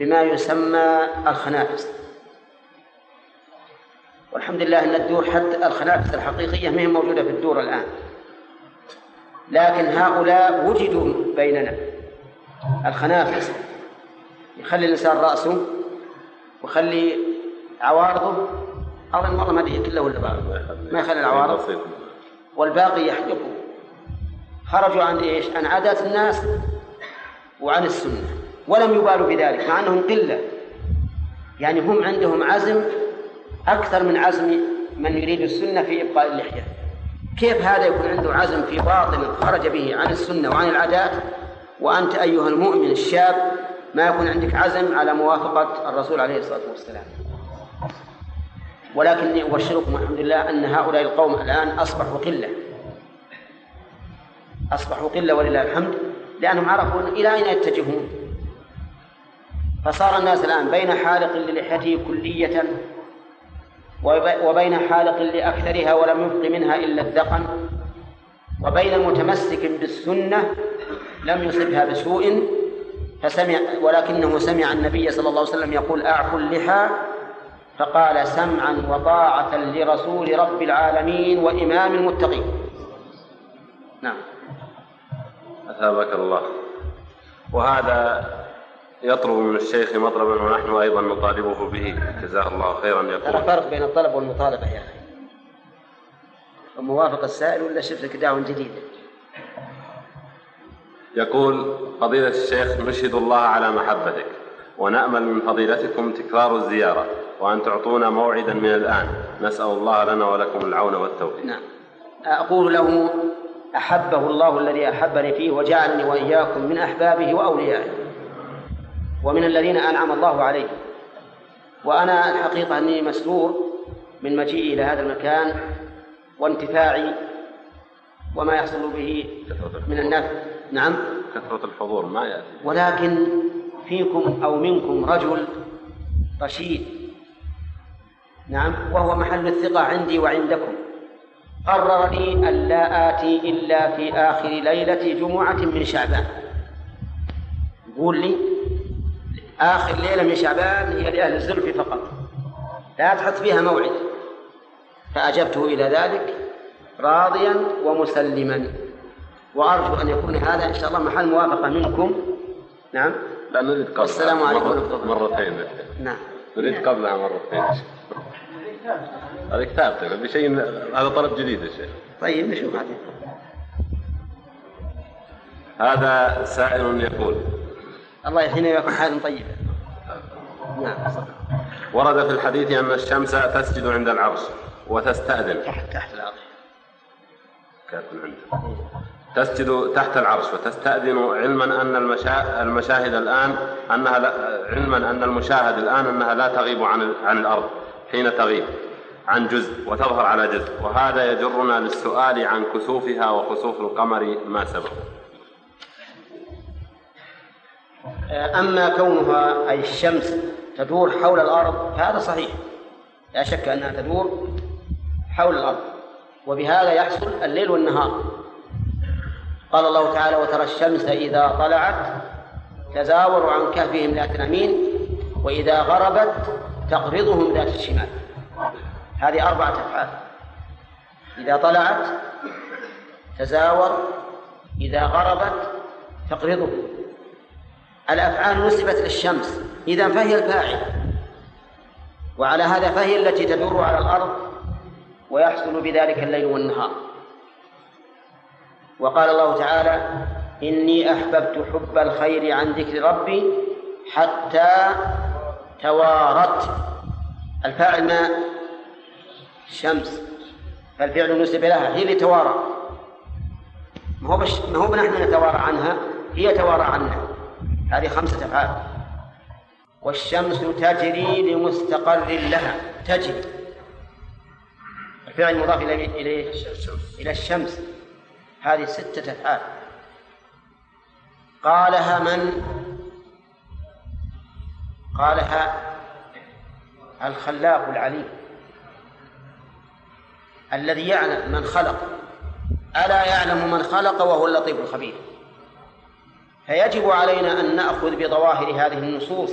بما يسمى الخنافس والحمد لله أن الدور حتى الخنافس الحقيقية ما هي موجودة في الدور الآن. لكن هؤلاء وجدوا بيننا. الخنافس. يخلي الإنسان رأسه وخلي عوارضه. أو والله ما أدري كله ولا بعض ما يخلي العوارض. والباقي يحلقه خرجوا عن إيش؟ عن عادات الناس وعن السنة. ولم يبالوا بذلك مع أنهم قلة. يعني هم عندهم عزم أكثر من عزم من يريد السنة في إبقاء اللحية. كيف هذا يكون عنده عزم في باطل خرج به عن السنة وعن العادات وأنت أيها المؤمن الشاب ما يكون عندك عزم على موافقة الرسول عليه الصلاة والسلام؟ ولكني أبشركم الحمد لله أن هؤلاء القوم الآن أصبحوا قلة. أصبحوا قلة ولله الحمد لأنهم عرفوا إلى أين يتجهون. فصار الناس الآن بين حالق للحيته كلية وبين حالق لأكثرها ولم يبق منها إلا الذقن وبين متمسك بالسنة لم يصبها بسوء فسمع ولكنه سمع النبي صلى الله عليه وسلم يقول أعفوا اللحى فقال سمعا وطاعة لرسول رب العالمين وإمام المتقين. نعم. أثابك الله. وهذا يطلب من الشيخ مطلبا ونحن أيضا نطالبه به. جزاه الله خيرا. يقول ترى فرق بين الطلب والمطالبة يا أخي. موافق السائل ولا شفت لك دعوة جديدة؟ يقول فضيلة الشيخ نشهد الله على محبتك ونأمل من فضيلتكم تكرار الزيارة وأن تعطونا موعدا من الآن. نسأل الله لنا ولكم العون والتوفيق. نعم. أقول له أحبه الله الذي أحبني فيه وجعلني وإياكم من أحبابه وأوليائه. ومن الذين أنعم الله عليه وأنا الحقيقة أني مسرور من مجيئي إلى هذا المكان وانتفاعي وما يحصل به من النفع. نعم. كثرة الحضور ما يأتي. ولكن فيكم أو منكم رجل رشيد. نعم. وهو محل الثقة عندي وعندكم. قرر لي أن لا آتي إلا في آخر ليلة جمعة من شعبان. يقول لي آخر ليلة من شعبان هي لأهل الزلف فقط. لا تحط فيها موعد. فأجبته إلى ذلك راضيا ومسلما. وأرجو أن يكون هذا إن شاء الله محل موافقة منكم. نعم. لا نريد قبلها السلام عليكم ورحمة الله. مرتين. نعم. نريد قبلها مرتين. هذا كتاب طيب. بشيء هذا طلب جديد يا شيخ. طيب نشوف هذا هذا سائل يقول الله يحيينا ويكون حال طيبة. نعم. ورد في الحديث أن الشمس تسجد عند العرش وتستأذن. تحت تحت عنده تسجد تحت العرش وتستأذن علما أن المشا... المشاهد الآن أنها لا... علما أن المشاهد الآن أنها لا تغيب عن عن الأرض حين تغيب عن جزء وتظهر على جزء. وهذا يجرنا للسؤال عن كسوفها وخسوف القمر ما سبق أما كونها أي الشمس تدور حول الأرض فهذا صحيح. لا شك أنها تدور حول الأرض وبهذا يحصل الليل والنهار. قال الله تعالى وترى الشمس إذا طلعت تزاور عن كهفهم ذات اليمين وإذا غربت تقرضهم ذات الشمال. هذه أربعة أفعال إذا طلعت تزاور إذا غربت تقرضهم الأفعال نسبت للشمس. إذا فهي الفاعل. وعلى هذا فهي التي تدور على الأرض ويحصل بذلك الليل والنهار. وقال الله تعالى إني أحببت حب الخير عن ذكر ربي حتى توارت. الفاعل ما؟ الشمس فالفعل نسب لها. هي اللي توارى. ما هو بش... ما هو نحن نتوارى عنها؟ هي توارى عنا. هذه خمسة أفعال والشمس تجري لمستقر لها. تجري. الفعل المضاف إلى إليه إلى الشمس. هذه ستة أفعال قالها من؟ قالها الخلاق العليم. الذي يعلم من خلق. ألا يعلم من خلق وهو اللطيف الخبير. فيجب علينا أن نأخذ بظواهر هذه النصوص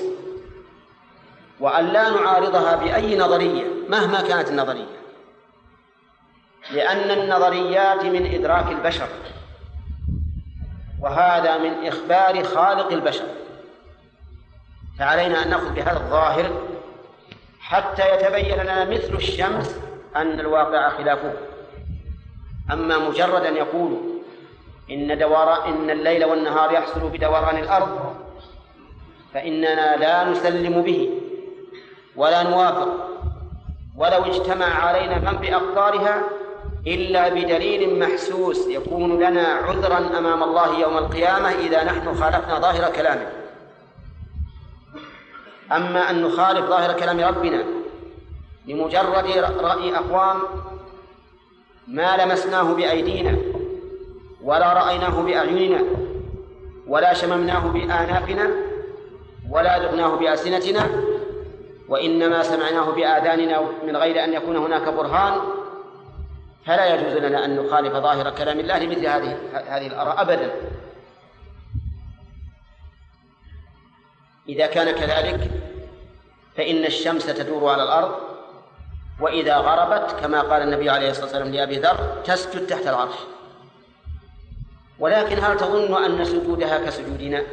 وأن لا نعارضها بأي نظرية مهما كانت النظرية. لأن النظريات من إدراك البشر وهذا من إخبار خالق البشر. فعلينا أن نأخذ بهذا الظاهر حتى يتبين لنا مثل الشمس أن الواقع خلافه. أما مجرد أن يقول إن دوار إن الليل والنهار يحصل بدوران الأرض فإننا لا نسلم به ولا نوافق ولو اجتمع علينا من بأقطارها إلا بدليل محسوس يكون لنا عذرا أمام الله يوم القيامة إذا نحن خالفنا ظاهر كلامه. أما أن نخالف ظاهر كلام ربنا لمجرد رأي أقوام ما لمسناه بأيدينا ولا رأيناه بأعيننا ولا شممناه بآنافنا ولا ذقناه بألسنتنا وإنما سمعناه بآذاننا من غير أن يكون هناك برهان. فلا يجوز لنا أن نخالف ظاهر كلام الله لمثل هذه هذه الآراء أبدا. إذا كان كذلك فإن الشمس تدور على الأرض وإذا غربت كما قال النبي عليه الصلاة والسلام لأبي ذر تسجد تحت العرش. ولكن هل تظن أن سجودها كسجودنا؟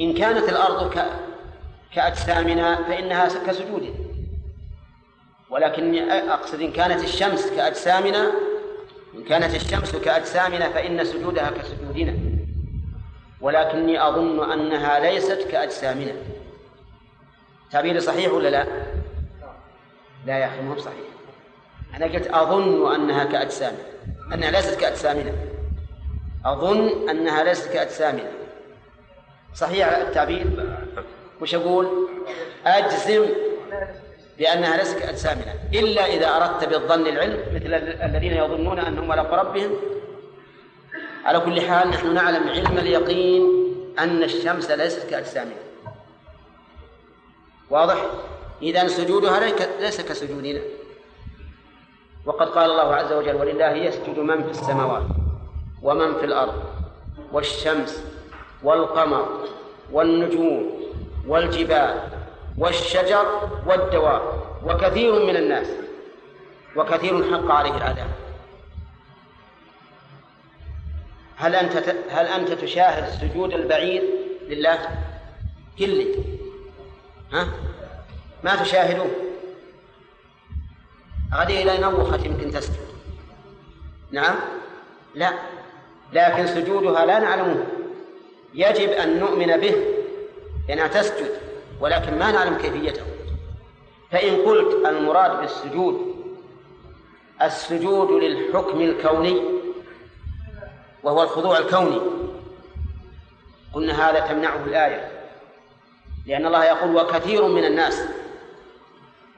إن كانت الأرض كأجسامنا فإنها كسجودنا ولكن أقصد إن كانت الشمس كأجسامنا إن كانت الشمس كأجسامنا فإن سجودها كسجودنا. ولكني أظن أنها ليست كأجسامنا. تعبيري صحيح ولا لا؟ لا يا أخي مو صحيح أنا قلت أظن أنها كأجسامنا أنها ليست كأجسامنا. أظن أنها ليست كأجسامنا صحيح التعبير؟ وش أقول؟ أجزم بأنها ليست كأجسامنا إلا إذا أردت بالظن العلم مثل الذين يظنون أنهم على ربهم. على كل حال نحن نعلم علم اليقين أن الشمس ليست كأجسامنا واضح؟ إذا سجودها ليس كسجودنا. وقد قال الله عز وجل ولله يسجد من في السماوات. ومن في الأرض والشمس والقمر والنجوم والجبال والشجر والدواب وكثير من الناس وكثير حق عليه العذاب هل أنت هل أنت تشاهد سجود البعير لله؟ قل لي ها؟ ما تشاهدون غدي إلى نوخة يمكن تسجد. نعم؟ لا. لكن سجودها لا نعلمه. يجب أن نؤمن به لأنها تسجد ولكن ما نعلم كيفيته. فإن قلت المراد بالسجود السجود للحكم الكوني وهو الخضوع الكوني. قلنا هذا تمنعه الآية لأن الله يقول وكثير من الناس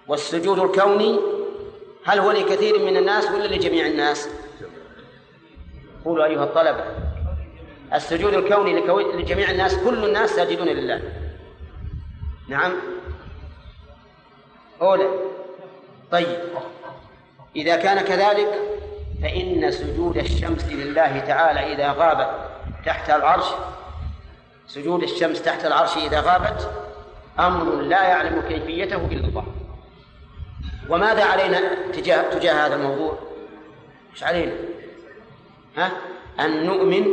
والسجود الكوني هل هو لكثير من الناس ولا لجميع الناس؟ قولوا أيها الطلبة السجود الكوني لجميع الناس كل الناس ساجدون لله نعم أولى طيب إذا كان كذلك فإن سجود الشمس لله تعالى إذا غابت تحت العرش سجود الشمس تحت العرش إذا غابت أمر لا يعلم كيفيته إلا الله وماذا علينا تجاه تجاه هذا الموضوع؟ إيش علينا؟ ها؟ أن نؤمن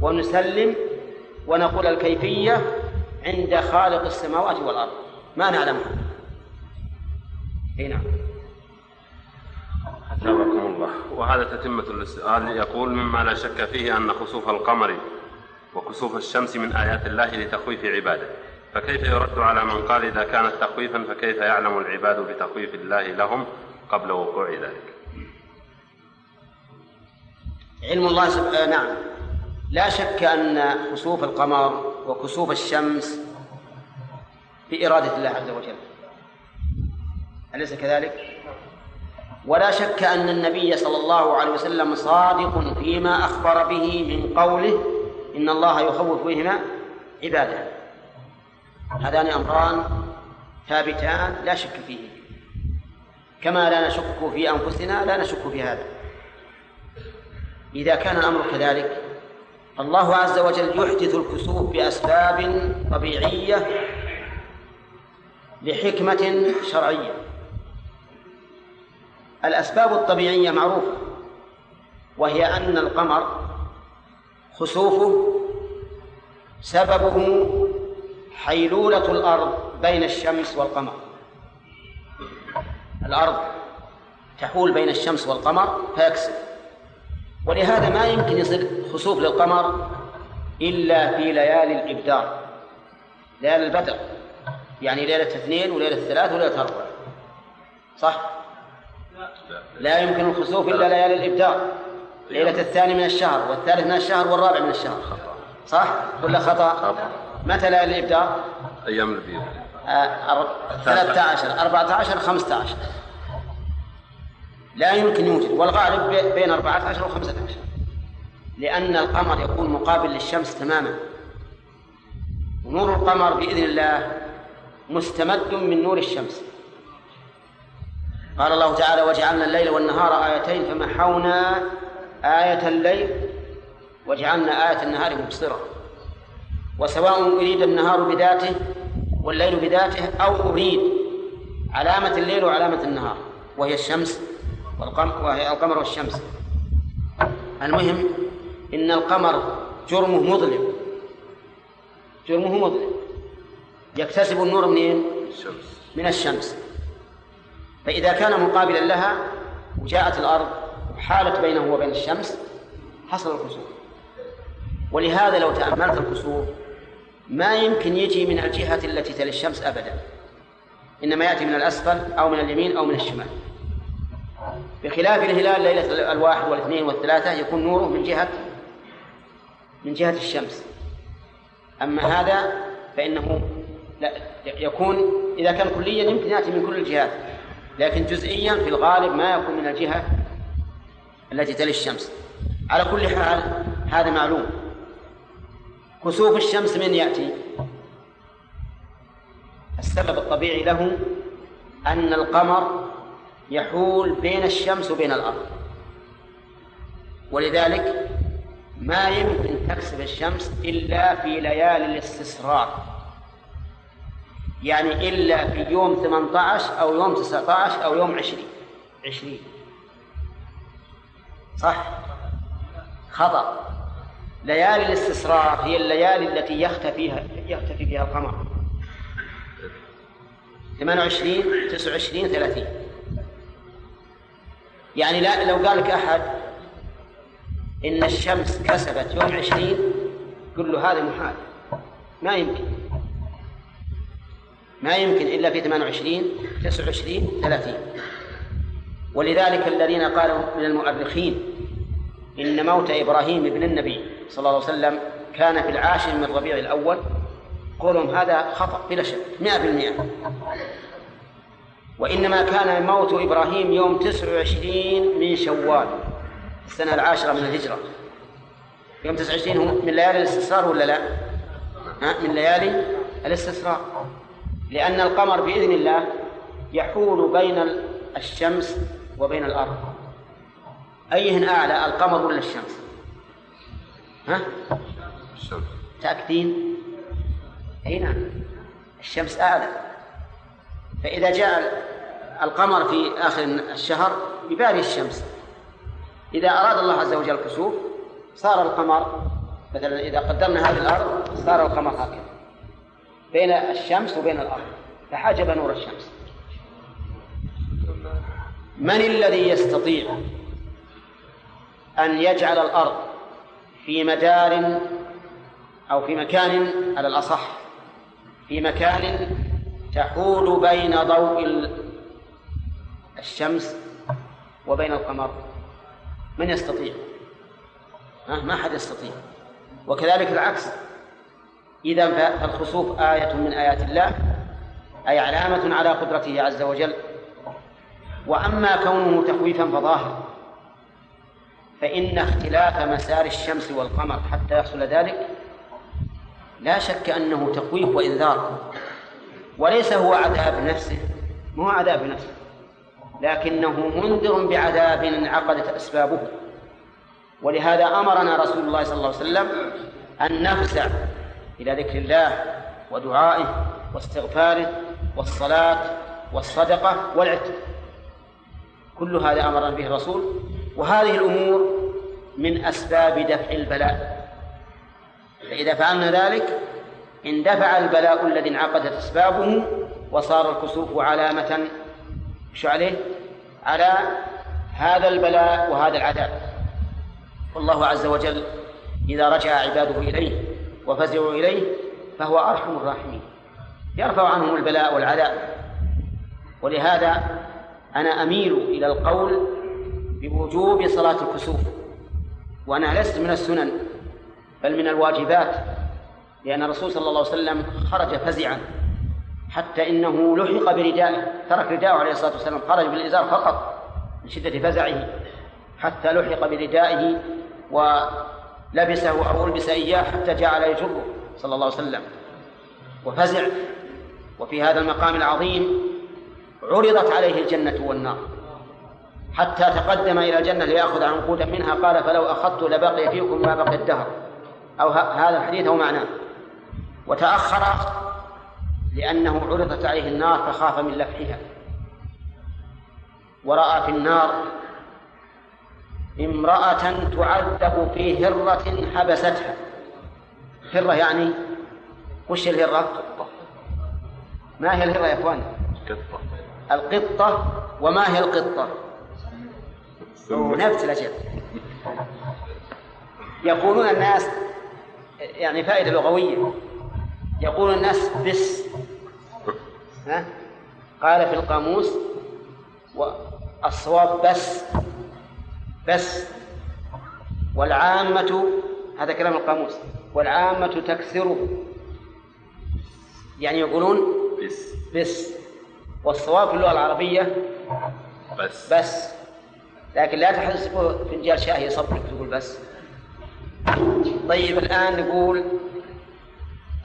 ونسلم ونقول الكيفية عند خالق السماوات والأرض. ما نعلمها؟ إي نعم. الله. وهذا تتمة السؤال. يقول مما لا شك فيه أن خسوف القمر وكسوف الشمس من آيات الله لتخويف عباده. فكيف يرد على من قال إذا كانت تخويفا فكيف يعلم العباد بتخويف الله لهم قبل وقوع ذلك؟ علم الله سب... آه نعم. لا شك أن خسوف القمر وكسوف الشمس بإرادة الله عز وجل. أليس كذلك؟ ولا شك أن النبي صلى الله عليه وسلم صادق فيما أخبر به من قوله إن الله يخوف بهما عباده. هذان أمران ثابتان لا شك فيه كما لا نشك في أنفسنا لا نشك في هذا. إذا كان الأمر كذلك الله عز وجل يحدث الكسوف بأسباب طبيعية لحكمة شرعية. الأسباب الطبيعية معروفة وهي أن القمر خسوفه سببه حيلولة الأرض بين الشمس والقمر. الأرض تحول بين الشمس والقمر فيكسف ولهذا ما يمكن يصير خسوف للقمر إلا في ليالي الإبدار ليالي البدر يعني ليلة اثنين وليلة ثلاث وليلة أربعة صح؟ لا يمكن الخسوف إلا ليالي الإبدار ليلة الثاني من الشهر والثالث من الشهر والرابع من الشهر. صح؟ ولا خطأ؟ متى ليالي الإبدار؟ أيام البيض آه، 13 14 15 لا يمكن يوجد والغالب بين 14 و 15 لأن القمر يكون مقابل للشمس تماما. ونور القمر بإذن الله مستمد من نور الشمس. قال الله تعالى وجعلنا الليل والنهار آيتين فمحونا آية الليل وجعلنا آية النهار مبصرة. وسواء أريد النهار بذاته والليل بذاته أو أريد علامة الليل وعلامة النهار وهي الشمس والقمر وهي القمر والشمس. المهم إن القمر جرمه مظلم. جرمه مظلم. يكتسب النور منين؟ الشمس. من الشمس. فإذا كان مقابلا لها وجاءت الأرض حالت بينه وبين الشمس حصل الكسوف ولهذا لو تأملت الكسوف ما يمكن يجي من الجهة التي تلي الشمس أبدا. إنما يأتي من الأسفل أو من اليمين أو من الشمال. بخلاف الهلال ليلة الواحد والاثنين والثلاثة يكون نوره من جهة من جهة الشمس. أما هذا فإنه لا يكون إذا كان كليا يمكن يأتي من كل الجهات. لكن جزئيا في الغالب ما يكون من الجهة التي تلي الشمس. على كل حال هذا معلوم. كسوف الشمس من يأتي؟ السبب الطبيعي له أن القمر يحول بين الشمس وبين الأرض. ولذلك ما يمكن تكسب الشمس إلا في ليالي الاستسرار يعني إلا في يوم 18 أو يوم 19 أو يوم 20 20 صح؟ خطأ. ليالي الاستسرار هي الليالي التي يختفي فيها يختفي فيها القمر. 28 29 30 يعني لا لو قال لك أحد إن الشمس كسبت يوم 20 قل له هذا محال. ما يمكن. ما يمكن إلا في 28 29 30 ولذلك الذين قالوا من المؤرخين إن موت إبراهيم ابن النبي صلى الله عليه وسلم كان في العاشر من ربيع الأول قولهم هذا خطأ بلا شك مئة بالمئة. وإنما كان موت إبراهيم يوم تسع وعشرين من شوال السنة العاشرة من الهجرة يوم تسع وعشرين هو من ليالي الاستسرار ولا لا؟ ها؟ من ليالي الاستسرار لأن القمر بإذن الله يحول بين الشمس وبين الأرض أيهن أعلى القمر ولا الشمس؟ ها؟ تأكدين؟ أي نعم الشمس أعلى فإذا جاء القمر في آخر الشهر يباري الشمس. إذا أراد الله عز وجل الكسوف صار القمر مثلا إذا قدرنا هذه الأرض صار القمر هكذا بين الشمس وبين الأرض. فحجب نور الشمس. من الذي يستطيع أن يجعل الأرض في مدار أو في مكان على الأصح في مكان تحول بين ضوء الشمس وبين القمر من يستطيع؟ ما حد يستطيع. وكذلك العكس. إذا فالخسوف آية من آيات الله أي علامة على قدرته عز وجل. وأما كونه تخويفا فظاهر فإن اختلاف مسار الشمس والقمر حتى يحصل ذلك لا شك أنه تخويف وإنذار. وليس هو عذاب نفسه مو عذاب نفسه. لكنه منذر بعذاب انعقدت أسبابه. ولهذا أمرنا رسول الله صلى الله عليه وسلم أن نفزع إلى ذكر الله ودعائه واستغفاره والصلاة والصدقة والعتق. كل هذا أمرنا به الرسول وهذه الأمور من أسباب دفع البلاء. فإذا فعلنا ذلك اندفع البلاء الذي انعقدت أسبابه وصار الكسوف علامة شو عليه؟ على هذا البلاء وهذا العذاب. والله عز وجل إذا رجع عباده إليه وفزعوا إليه فهو أرحم الراحمين. يرفع عنهم البلاء والعذاب. ولهذا أنا أميل إلى القول بوجوب صلاة الكسوف. وأنا لست من السنن بل من الواجبات لأن الرسول صلى الله عليه وسلم خرج فزعا. حتى إنه لحق بردائه. ترك رداءه عليه الصلاة والسلام. خرج بالإزار فقط من شدة فزعه. حتى لحق بردائه ولبسه أو ألبس إياه حتى جعل يجره صلى الله عليه وسلم. وفزع. وفي هذا المقام العظيم عرضت عليه الجنة والنار. حتى تقدم إلى الجنة ليأخذ عنقودا منها. قال فلو أخذت لبقي فيكم ما بقي الدهر. أو هذا الحديث أو معناه. وتأخر لأنه عرضت عليه النار فخاف من لفحها. ورأى في النار امرأة تعذب في هرة حبستها. هرة يعني وش الهرة؟ ما هي الهرة يا إخوان؟ القطة القطة وما هي القطة؟ نفس الأشياء. يقولون الناس يعني فائدة لغوية. يقول الناس بس. ها؟ قال في القاموس الصواب بس. بس. والعامة هذا كلام القاموس والعامة تكثره يعني يقولون بس. بس. والصواب في اللغة العربية بس. بس. لكن لا تحس فنجان شاي يصبرك تقول بس. طيب الآن نقول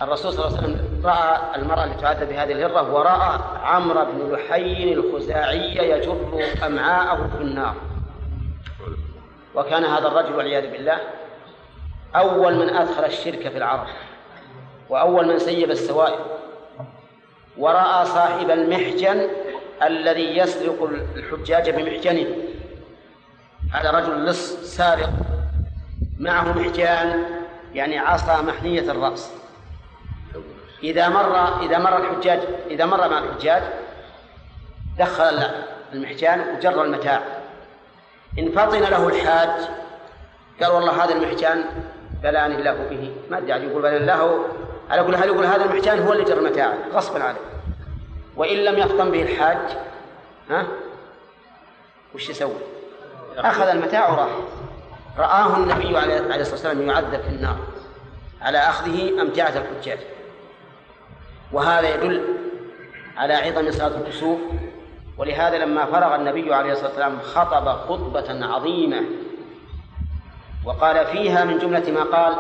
الرسول صلى الله عليه وسلم رأى المرأة التي تعذب بهذه الهرة ورأى عمرو بن لحي الخزاعي يجر أمعاءه في النار. وكان هذا الرجل والعياذ بالله أول من أدخل الشرك في العرب وأول من سيب السوائل. ورأى صاحب المحجن الذي يسرق الحجاج بمحجنه هذا رجل لص سارق معه محجان يعني عصا محنية الرأس. إذا مر إذا مر الحجاج إذا مر مع الحجاج دخل المحجان وجر المتاع. إن فطن له الحاج. قال والله هذا المحجان بلاني الله به. ما أدري يقول بلاني الله على كل حال يقول هذا المحجان هو اللي جر المتاع؟ غصبا عليه. وإن لم يفطن به الحاج ها؟ وش يسوي؟ أخذ المتاع وراح. رآه النبي عليه الصلاة والسلام يعذب في النار. على أخذه أمتعة الحجاج؟ وهذا يدل على عظم صلاة الكسوف. ولهذا لما فرغ النبي عليه الصلاة والسلام خطب خطبة عظيمة وقال فيها من جملة ما قال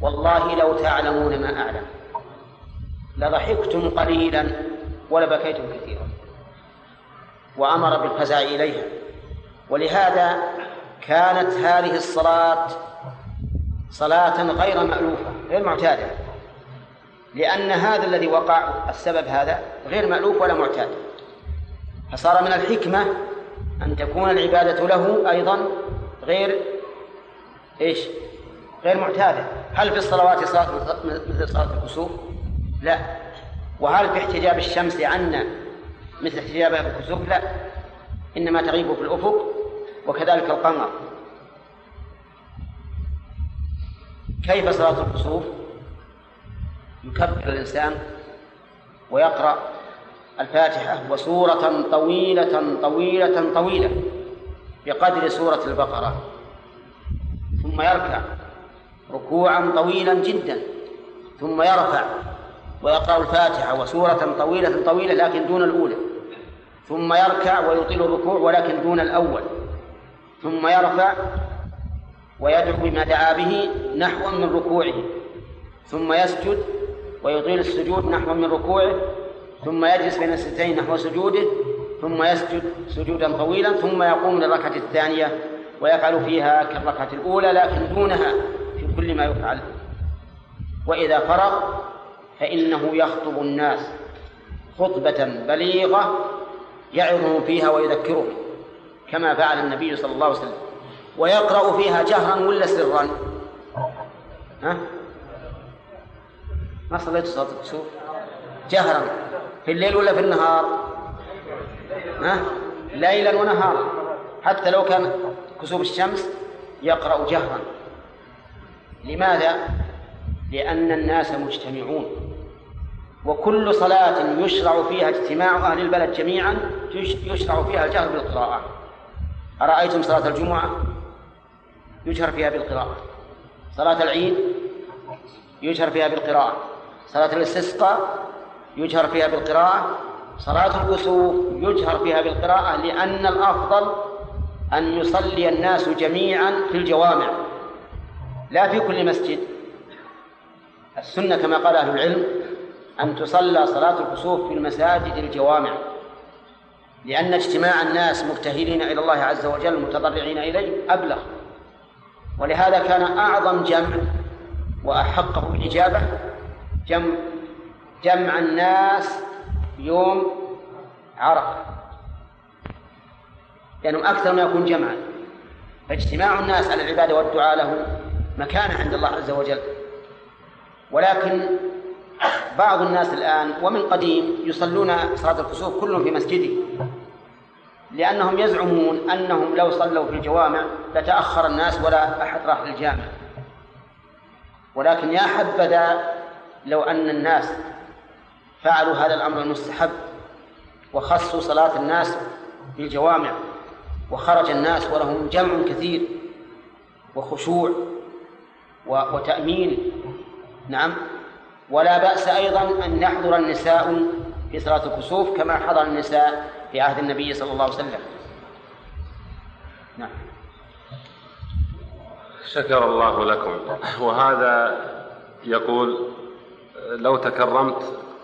والله لو تعلمون ما أعلم لضحكتم قليلا ولبكيتم كثيرا. وأمر بالفزع إليها. ولهذا كانت هذه الصلاة صلاة غير مألوفة غير معتادة. لأن هذا الذي وقع السبب هذا غير مألوف ولا معتاد فصار من الحكمة أن تكون العبادة له أيضا غير إيش؟ غير معتادة هل في الصلوات صلاة مثل صلاة الكسوف؟ لا وهل في احتجاب الشمس عنا مثل احتجابها في الكسوف؟ لا إنما تغيب في الأفق وكذلك القمر كيف صلاة الكسوف؟ يكبر الإنسان ويقرأ الفاتحة وسورة طويلة طويلة طويلة بقدر سورة البقرة ثم يركع ركوعا طويلا جدا ثم يرفع ويقرأ الفاتحة وسورة طويلة طويلة لكن دون الأولى ثم يركع ويطيل الركوع ولكن دون الأول ثم يرفع ويدعو بما دعا به نحوا من ركوعه ثم يسجد ويطيل السجود نحو من ركوعه ثم يجلس بين الستين نحو سجوده ثم يسجد سجودا طويلا ثم يقوم للركعة الثانية ويفعل فيها كالركعة الأولى لكن دونها في كل ما يفعل وإذا فرغ فإنه يخطب الناس خطبة بليغة يعظهم فيها ويذكرهم كما فعل النبي صلى الله عليه وسلم ويقرأ فيها جهرا ولا سرا ها؟ ما صليت صلاة الكسوف جهرا. في الليل ولا في النهار؟ ها؟ ليلا ونهارا. حتى لو كان كسوف الشمس يقرأ جهرا. لماذا؟ لأن الناس مجتمعون. وكل صلاة يشرع فيها اجتماع أهل البلد جميعا يشرع فيها الجهر بالقراءة. أرأيتم صلاة الجمعة؟ يجهر فيها بالقراءة. صلاة العيد؟ يجهر فيها بالقراءة. صلاة الاستسقاء يجهر فيها بالقراءة صلاة الكسوف يجهر فيها بالقراءة لأن الأفضل أن يصلي الناس جميعا في الجوامع لا في كل مسجد. السنة كما قال أهل العلم أن تصلى صلاة الكسوف في المساجد الجوامع لأن اجتماع الناس مبتهلين إلى الله عز وجل متضرعين إليه أبلغ. ولهذا كان أعظم جمع وأحقه الإجابة جمع جمع الناس يوم عرفة. لأنهم يعني أكثر ما يكون جمعا. فاجتماع الناس على العبادة والدعاء له مكانة عند الله عز وجل. ولكن بعض الناس الآن ومن قديم يصلون صلاة الكسوف كلهم في مسجده. لأنهم يزعمون أنهم لو صلوا في الجوامع لتأخر الناس ولا أحد راح للجامع. ولكن يا حبذا لو أن الناس فعلوا هذا الأمر المستحب وخصوا صلاة الناس في الجوامع وخرج الناس ولهم جمع كثير وخشوع وتأمين نعم. ولا بأس أيضا أن يحضر النساء في صلاة الكسوف كما حضر النساء في عهد النبي صلى الله عليه وسلم. نعم. شكر الله لكم. وهذا يقول لو تكرمت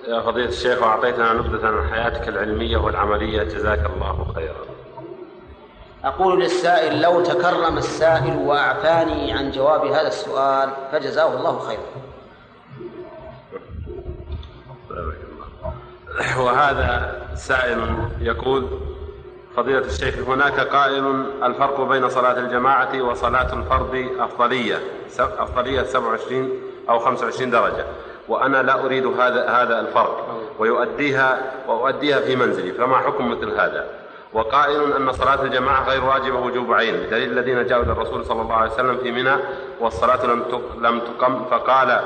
يا فضيلة الشيخ وأعطيتنا نبذة عن حياتك العلمية والعملية جزاك الله خيرا. أقول للسائل لو تكرم السائل وأعفاني عن جواب هذا السؤال فجزاه الله خيرا. وهذا سائل يقول فضيلة الشيخ هناك قائل الفرق بين صلاة الجماعة وصلاة الفرض أفضلية أفضلية 27 أو 25 درجة. وأنا لا أريد هذا هذا الفرق. ويؤديها وأؤديها في منزلي. فما حكم مثل هذا؟ وقائل أن صلاة الجماعة غير واجبة وجوب عين. بدليل الذين جاءوا إلى الرسول صلى الله عليه وسلم في منى والصلاة لم لم تقم فقال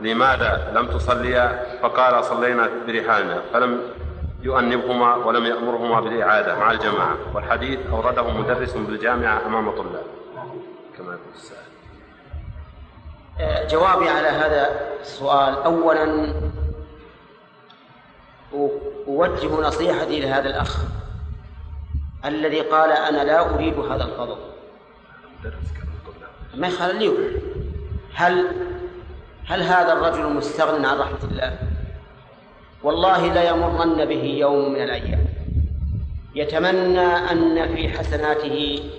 لماذا لم تصليا فقال صلينا برحالنا فلم يؤنبهما ولم يأمرهما بالإعادة مع الجماعة. والحديث أورده مدرس بالجامعة أمام طلاب. كما يقول السائل. جوابي على هذا السؤال. أولا أوجه نصيحتي لهذا الأخ الذي قال أنا لا أريد هذا الفضل. ما يخليه هل هل هذا الرجل مستغن عن رحمة الله؟ والله لا يمرن به يوم من الأيام. يتمنى أن في حسناته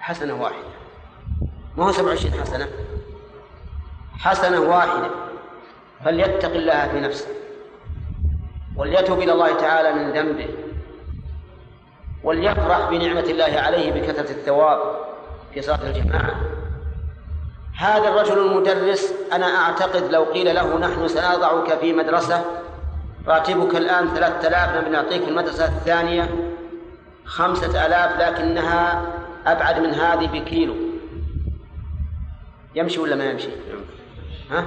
حسنة واحدة. ما هو سبع وعشرين حسنة؟ حسنة واحدة فليتق الله في نفسه وليتوب إلى الله تعالى من ذنبه وليفرح بنعمة الله عليه بكثرة الثواب في صلاة الجماعة. هذا الرجل المدرس أنا أعتقد لو قيل له نحن سنضعك في مدرسة راتبك الآن ثلاثة آلاف نبي نعطيك المدرسة الثانية خمسة آلاف لكنها أبعد من هذه بكيلو. يمشي ولا ما يمشي؟ ها؟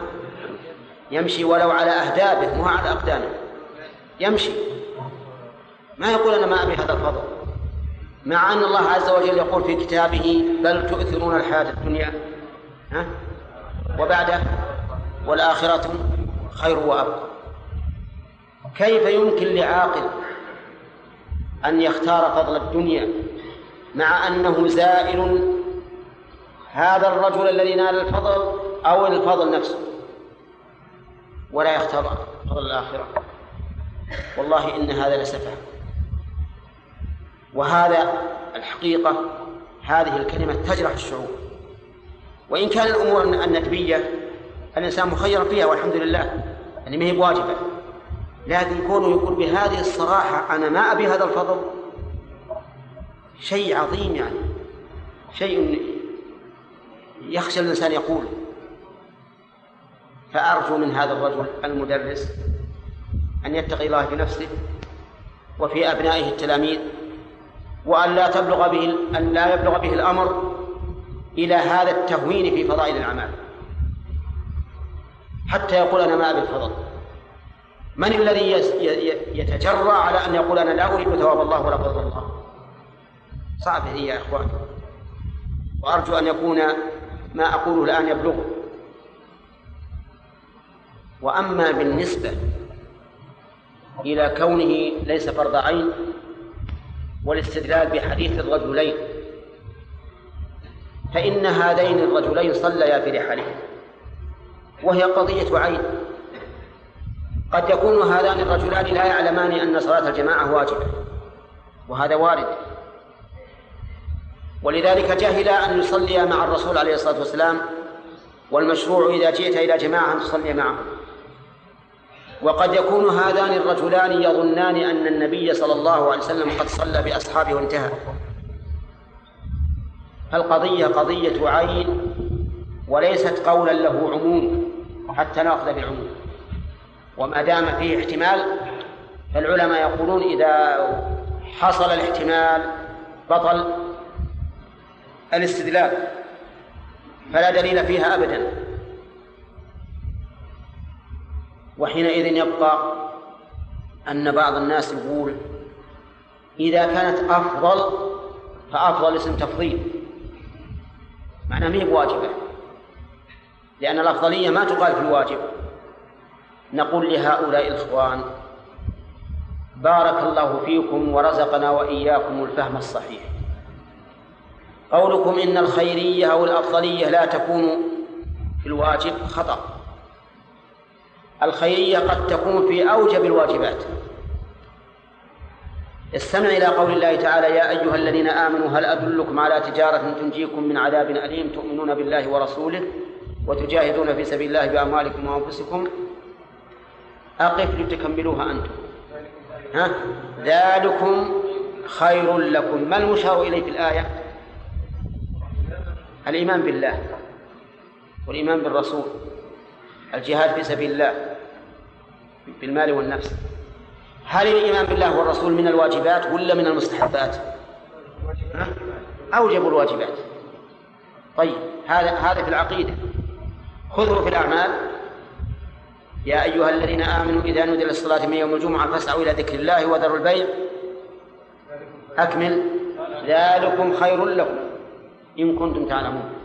يمشي ولو على أهدابه مو على أقدامه. يمشي. ما يقول أنا ما أبي هذا الفضل. مع أن الله عز وجل يقول في كتابه بل تؤثرون الحياة الدنيا. ها؟ وبعده والآخرة خير وأبقى. كيف يمكن لعاقل أن يختار فضل الدنيا مع أنه زائل هذا الرجل الذي نال الفضل؟ أو الفضل نفسه. ولا يختار فضل الآخرة. والله إن هذا لسفه. وهذا الحقيقة هذه الكلمة تجرح الشعوب. وإن كان الأمور الندبية الإنسان مخير فيها والحمد لله يعني ما هي بواجبة. لكن كونه يقول بهذه الصراحة أنا ما أبي هذا الفضل. شيء عظيم يعني. شيء يخشى الإنسان يقول. فأرجو من هذا الرجل المدرس أن يتقي الله في نفسه وفي أبنائه التلاميذ وأن لا تبلغ به أن لا يبلغ به الأمر إلى هذا التهوين في فضائل الأعمال. حتى يقول أنا ما أبي الفضل. من الذي يتجرأ على أن يقول أنا لا أريد ثواب الله ولا فضل الله؟ صعب هي يا إخوان. وأرجو أن يكون ما أقوله الآن يبلغه. وأما بالنسبة إلى كونه ليس فرض عين والاستدلال بحديث الرجلين فإن هذين الرجلين صليا في رحالهم وهي قضية عين. قد يكون هذان الرجلان لا يعلمان أن صلاة الجماعة واجبة وهذا وارد. ولذلك جهل أن يصلي مع الرسول عليه الصلاة والسلام والمشروع إذا جئت إلى جماعة أن تصلي معهم وقد يكون هذان الرجلان يظنان أن النبي صلى الله عليه وسلم قد صلى بأصحابه وانتهى. القضية قضية عين وليست قولا له عموم حتى نأخذ بالعموم وما دام فيه احتمال فالعلماء يقولون إذا حصل الاحتمال بطل الاستدلال. فلا دليل فيها أبدا. وحينئذ يبقى أن بعض الناس يقول إذا كانت أفضل فأفضل اسم تفضيل. معناه ما هي بواجبة. لأن الأفضلية ما تقال في الواجب. نقول لهؤلاء الإخوان بارك الله فيكم ورزقنا وإياكم الفهم الصحيح. قولكم إن الخيرية أو الأفضلية لا تكون في الواجب خطأ. الخيرية قد تكون في أوجب الواجبات. استمع إلى قول الله تعالى يا أيها الذين آمنوا هل أدلكم على تجارة تنجيكم من عذاب أليم؟ تؤمنون بالله ورسوله وتجاهدون في سبيل الله بأموالكم وأنفسكم. أقف لتكملوها أنتم. ها؟ ذلكم خير لكم. ما المشار إليه في الآية؟ الإيمان بالله والإيمان بالرسول. الجهاد في سبيل الله. بالمال والنفس. هل الإيمان بالله والرسول من الواجبات ولا من المستحبات؟ أوجب الواجبات. طيب هذا هذا في العقيدة. خذه في الأعمال. يا أيها الذين آمنوا إذا نودي للصلاة من يوم الجمعة فاسعوا إلى ذكر الله وذروا البيع. أكمل. ذلكم خير لكم إن كنتم تعلمون.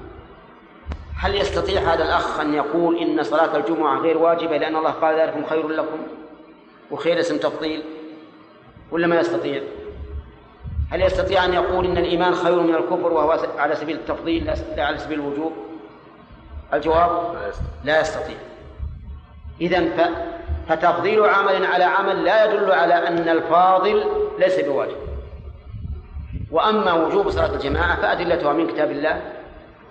هل يستطيع هذا الأخ أن يقول إن صلاة الجمعة غير واجبة لأن الله قال ذلكم خير لكم وخير اسم تفضيل؟ ولا ما يستطيع؟ هل يستطيع أن يقول إن الإيمان خير من الكفر وهو على سبيل التفضيل لا على سبيل الوجوب؟ الجواب؟ لا يستطيع. إذا فتفضيل عمل على عمل لا يدل على أن الفاضل ليس بواجب. وأما وجوب صلاة الجماعة فأدلتها من كتاب الله.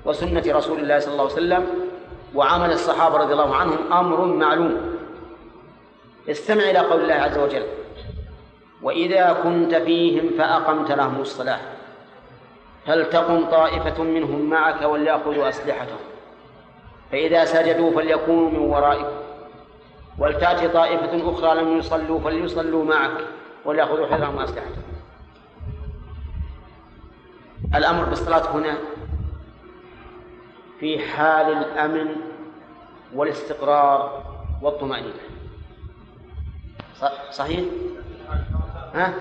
وسنة رسول الله صلى الله عليه وسلم وعمل الصحابة رضي الله عنهم أمر معلوم. استمع إلى قول الله عز وجل وإذا كنت فيهم فأقمت لهم الصلاة. فلتقم طائفة منهم معك وليأخذوا أسلحتهم؟ فإذا سجدوا فليكونوا من ورائكم ولتأتي طائفة أخرى لم يصلوا فليصلوا معك وليأخذوا حذرهم وأسلحتهم. الأمر بالصلاة هنا في حال الأمن والاستقرار والطمأنينة صحيح؟ ها؟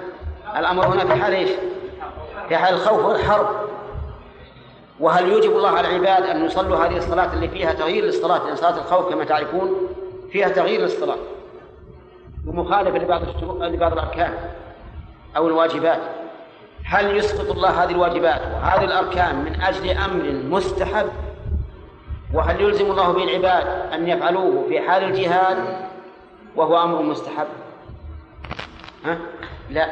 الأمر هنا في حال إيش؟ في حال الخوف والحرب وهل يوجب الله على العباد أن يصلوا هذه الصلاة اللي فيها تغيير للصلاة لأن صلاة الخوف كما تعرفون فيها تغيير للصلاة ومخالفة لبعض لبعض الأركان أو الواجبات هل يسقط الله هذه الواجبات وهذه الأركان من أجل أمر مستحب وهل يلزم الله به العباد أن يفعلوه في حال الجهاد وهو أمر مستحب؟ ها؟ لا.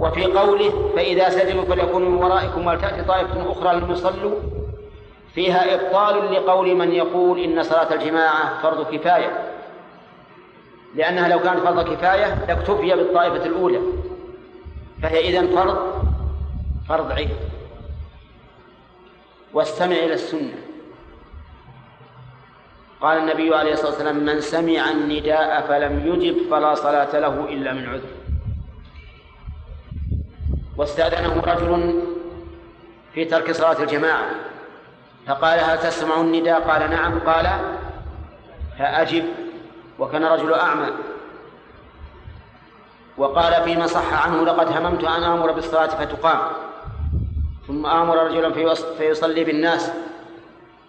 وفي قوله فإذا سجدوا فليكونوا من ورائكم ولتأتي طائفة أخرى لم يصلوا فيها إبطال لقول من يقول إن صلاة الجماعة فرض كفاية. لأنها لو كانت فرض كفاية لاكتفي بالطائفة الأولى. فهي إذن فرض فرض عين واستمع إلى السنة. قال النبي عليه الصلاة والسلام من سمع النداء فلم يجب فلا صلاة له إلا من عذر. واستأذنه رجل في ترك صلاة الجماعة فقال هل تسمع النداء؟ قال نعم. قال فأجب. وكان رجل أعمى. وقال فيما صح عنه لقد هممت أن آمر بالصلاة فتقام. ثم آمر رجلا فيصلي بالناس.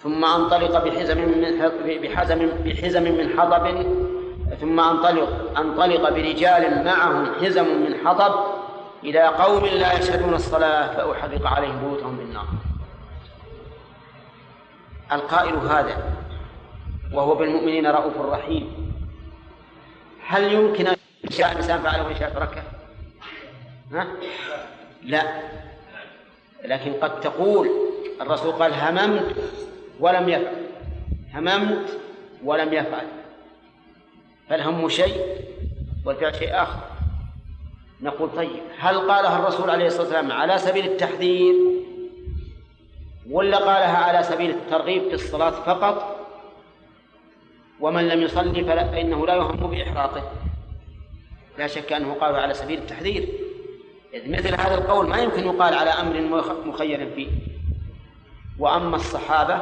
ثم أنطلق بحزم من بحزم بحزم من حطب ثم أنطلق أنطلق برجال معهم حزم من حطب إلى قوم لا يشهدون الصلاة فأحرق عليهم بيوتهم بالنار القائل هذا وهو بالمؤمنين رؤوف رحيم هل يمكن أن يشاء الإنسان فعله وإن شاء تركه؟ ها؟ لا لكن قد تقول الرسول قال هممت ولم يفعل. هممت ولم يفعل. فالهم شيء؟ والفعل شيء آخر. نقول طيب هل قالها الرسول عليه الصلاة والسلام على سبيل التحذير؟ ولا قالها على سبيل الترغيب في الصلاة فقط؟ ومن لم يصلي فإنه لا يهم بإحراقه لا شك أنه قال على سبيل التحذير. إذ مثل هذا القول ما يمكن يقال على أمر مخير فيه. وأما الصحابة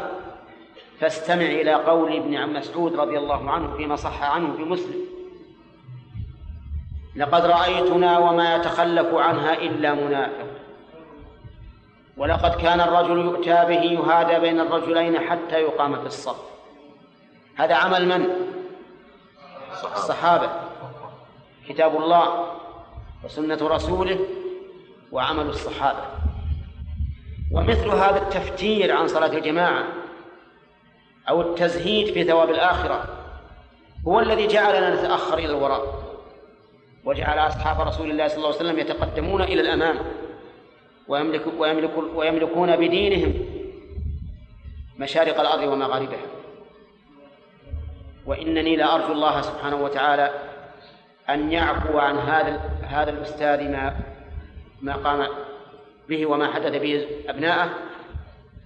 فاستمع إلى قول ابن عم مسعود رضي الله عنه فيما صح عنه في مسلم. لقد رأيتنا وما يتخلف عنها إلا منافق. ولقد كان الرجل يؤتى به يهادى بين الرجلين حتى يقام في الصف. هذا عمل من؟ الصحابة كتاب الله وسنة رسوله وعمل الصحابة. ومثل هذا التفتير عن صلاة الجماعة أو التزهيد في ثواب الآخرة هو الذي جعلنا نتأخر إلى الوراء وجعل أصحاب رسول الله صلى الله عليه وسلم يتقدمون إلى الأمام ويملك ويملك ويملكون بدينهم مشارق الأرض ومغاربها. وإنني لأرجو الله سبحانه وتعالى أن يعفو عن هذا هذا الأستاذ ما ما قام به وما حدث به أبناءه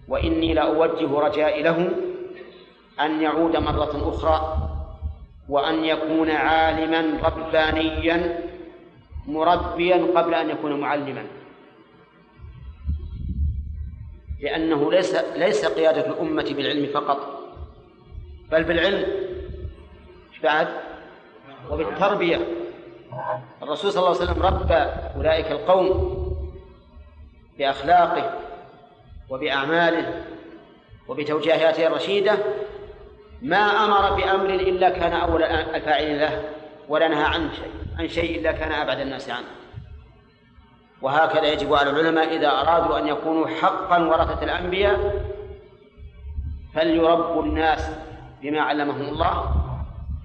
وإني لأوجه رجائي له أن يعود مرة أخرى وأن يكون عالما ربانيا مربيا قبل أن يكون معلما. لأنه ليس ليس قيادة الأمة بالعلم فقط بل بالعلم بعد وبالتربية. الرسول صلى الله عليه وسلم ربى أولئك القوم بأخلاقه وبأعماله وبتوجيهاته الرشيدة ما أمر بأمر إلا كان أول الفاعل له ولا نهى عن شيء عن شيء إلا كان أبعد الناس عنه. وهكذا يجب على العلماء إذا أرادوا أن يكونوا حقا ورثة الأنبياء فليربوا الناس بما علمهم الله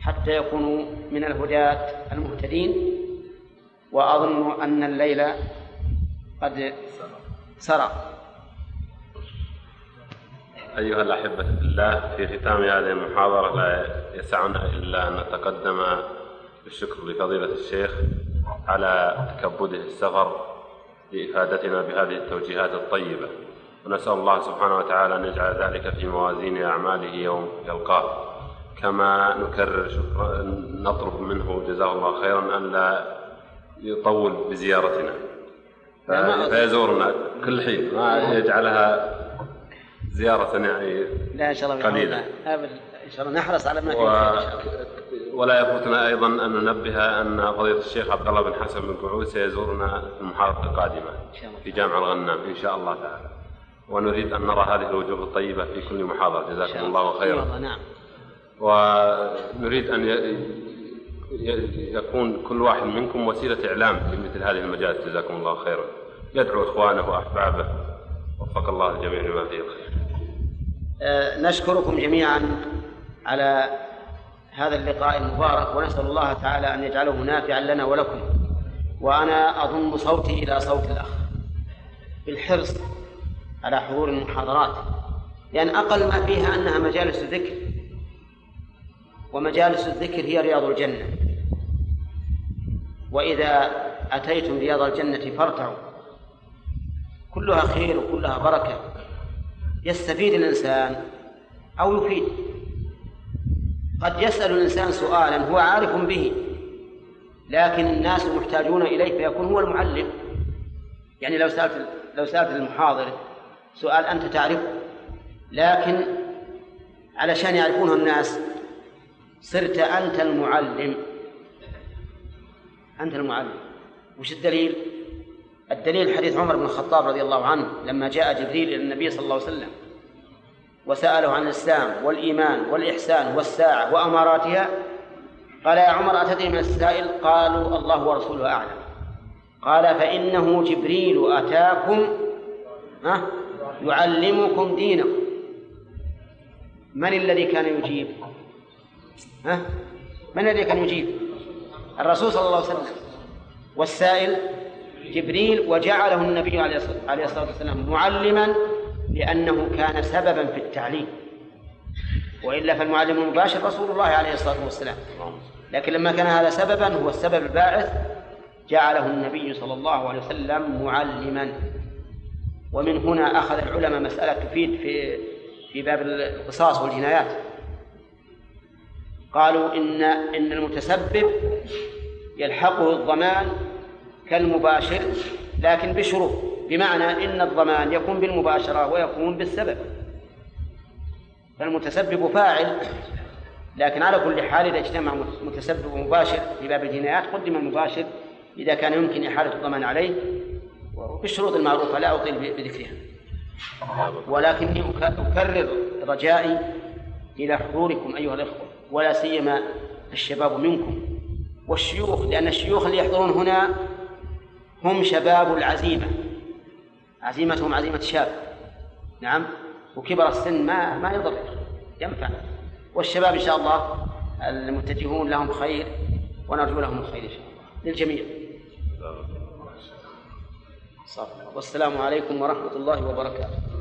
حتى يكونوا من الهداة المهتدين. وأظن أن الليل قد سرى أيها الأحبة في الله في ختام هذه المحاضرة لا يسعنا إلا أن نتقدم بالشكر لفضيلة الشيخ على تكبده السفر لإفادتنا بهذه التوجيهات الطيبة. ونسأل الله سبحانه وتعالى أن يجعل ذلك في موازين أعماله يوم يلقاه. كما نكرر شكرا نطلب منه جزاه الله خيرا أن لا يطول بزيارتنا. فيزورنا كل حين ما يجعلها زيارة يعني لا إن شاء الله قليلة. إن شاء الله نحرص على ما و... ولا يفوتنا أيضا أن ننبه أن فضيلة الشيخ عبد الله بن حسن بن قعود سيزورنا في المحاضرة القادمة في جامع الغنام إن شاء الله تعالى. ونريد أن نرى هذه الوجوه الطيبة في كل محاضرة. جزاكم الله خيرا. نعم. ونريد أن يكون كل واحد منكم وسيلة إعلام لمثل هذه المجالس. جزاكم الله خيرا. يدعو إخوانه وأحبابه. وفق الله الجميع لما فيه الخير. نشكركم جميعا على هذا اللقاء المبارك ونسأل الله تعالى أن يجعله نافعا لنا ولكم. وأنا أضم صوتي إلى صوت الأخ بالحرص على حضور المحاضرات لأن أقل ما فيها أنها مجالس ذكر ومجالس الذكر هي رياض الجنة. وإذا أتيتم رياض الجنة فارتعوا كلها خير وكلها بركة. يستفيد الإنسان أو يفيد. قد يسأل الإنسان سؤالا هو عارف به لكن الناس محتاجون إليه فيكون هو المعلم. يعني لو سألت لو سألت المحاضر سؤال أنت تعرفه لكن علشان يعرفونه الناس صرت أنت المعلم. أنت المعلم. وش الدليل؟ الدليل حديث عمر بن الخطاب رضي الله عنه لما جاء جبريل إلى النبي صلى الله عليه وسلم وسأله عن الإسلام والإيمان والإحسان والساعة وأماراتها قال يا عمر أتدري من السائل؟ قالوا الله ورسوله أعلم. قال فإنه جبريل أتاكم ها يعلمكم دينكم. من الذي كان يجيب؟ ها من الذي كان يجيب؟ الرسول صلى الله عليه وسلم. والسائل جبريل وجعله النبي عليه الصلاة والسلام معلما لأنه كان سببا في التعليم. وإلا فالمعلم المباشر رسول الله عليه الصلاة والسلام. لكن لما كان هذا سببا هو السبب الباعث جعله النبي صلى الله عليه وسلم معلما. ومن هنا أخذ العلماء مسألة تفيد في في باب القصاص والجنايات. قالوا إن إن المتسبب يلحقه الضمان كالمباشر لكن بشروط. بمعنى إن الضمان يكون بالمباشرة ويكون بالسبب. فالمتسبب فاعل لكن على كل حال إذا اجتمع متسبب ومباشر في باب الجنايات قدم المباشر إذا كان يمكن إحالة الضمان عليه وبالشروط المعروفة لا أطيل بذكرها. ولكني أكرر رجائي إلى حضوركم أيها الإخوة ولا سيما الشباب منكم. والشيوخ لأن الشيوخ اللي يحضرون هنا هم شباب العزيمة. عزيمتهم عزيمة شاب نعم. وكبر السن ما ما يضر. ينفع. والشباب إن شاء الله المتجهون لهم خير ونرجو لهم الخير إن شاء الله. للجميع. والسلام عليكم ورحمة الله وبركاته.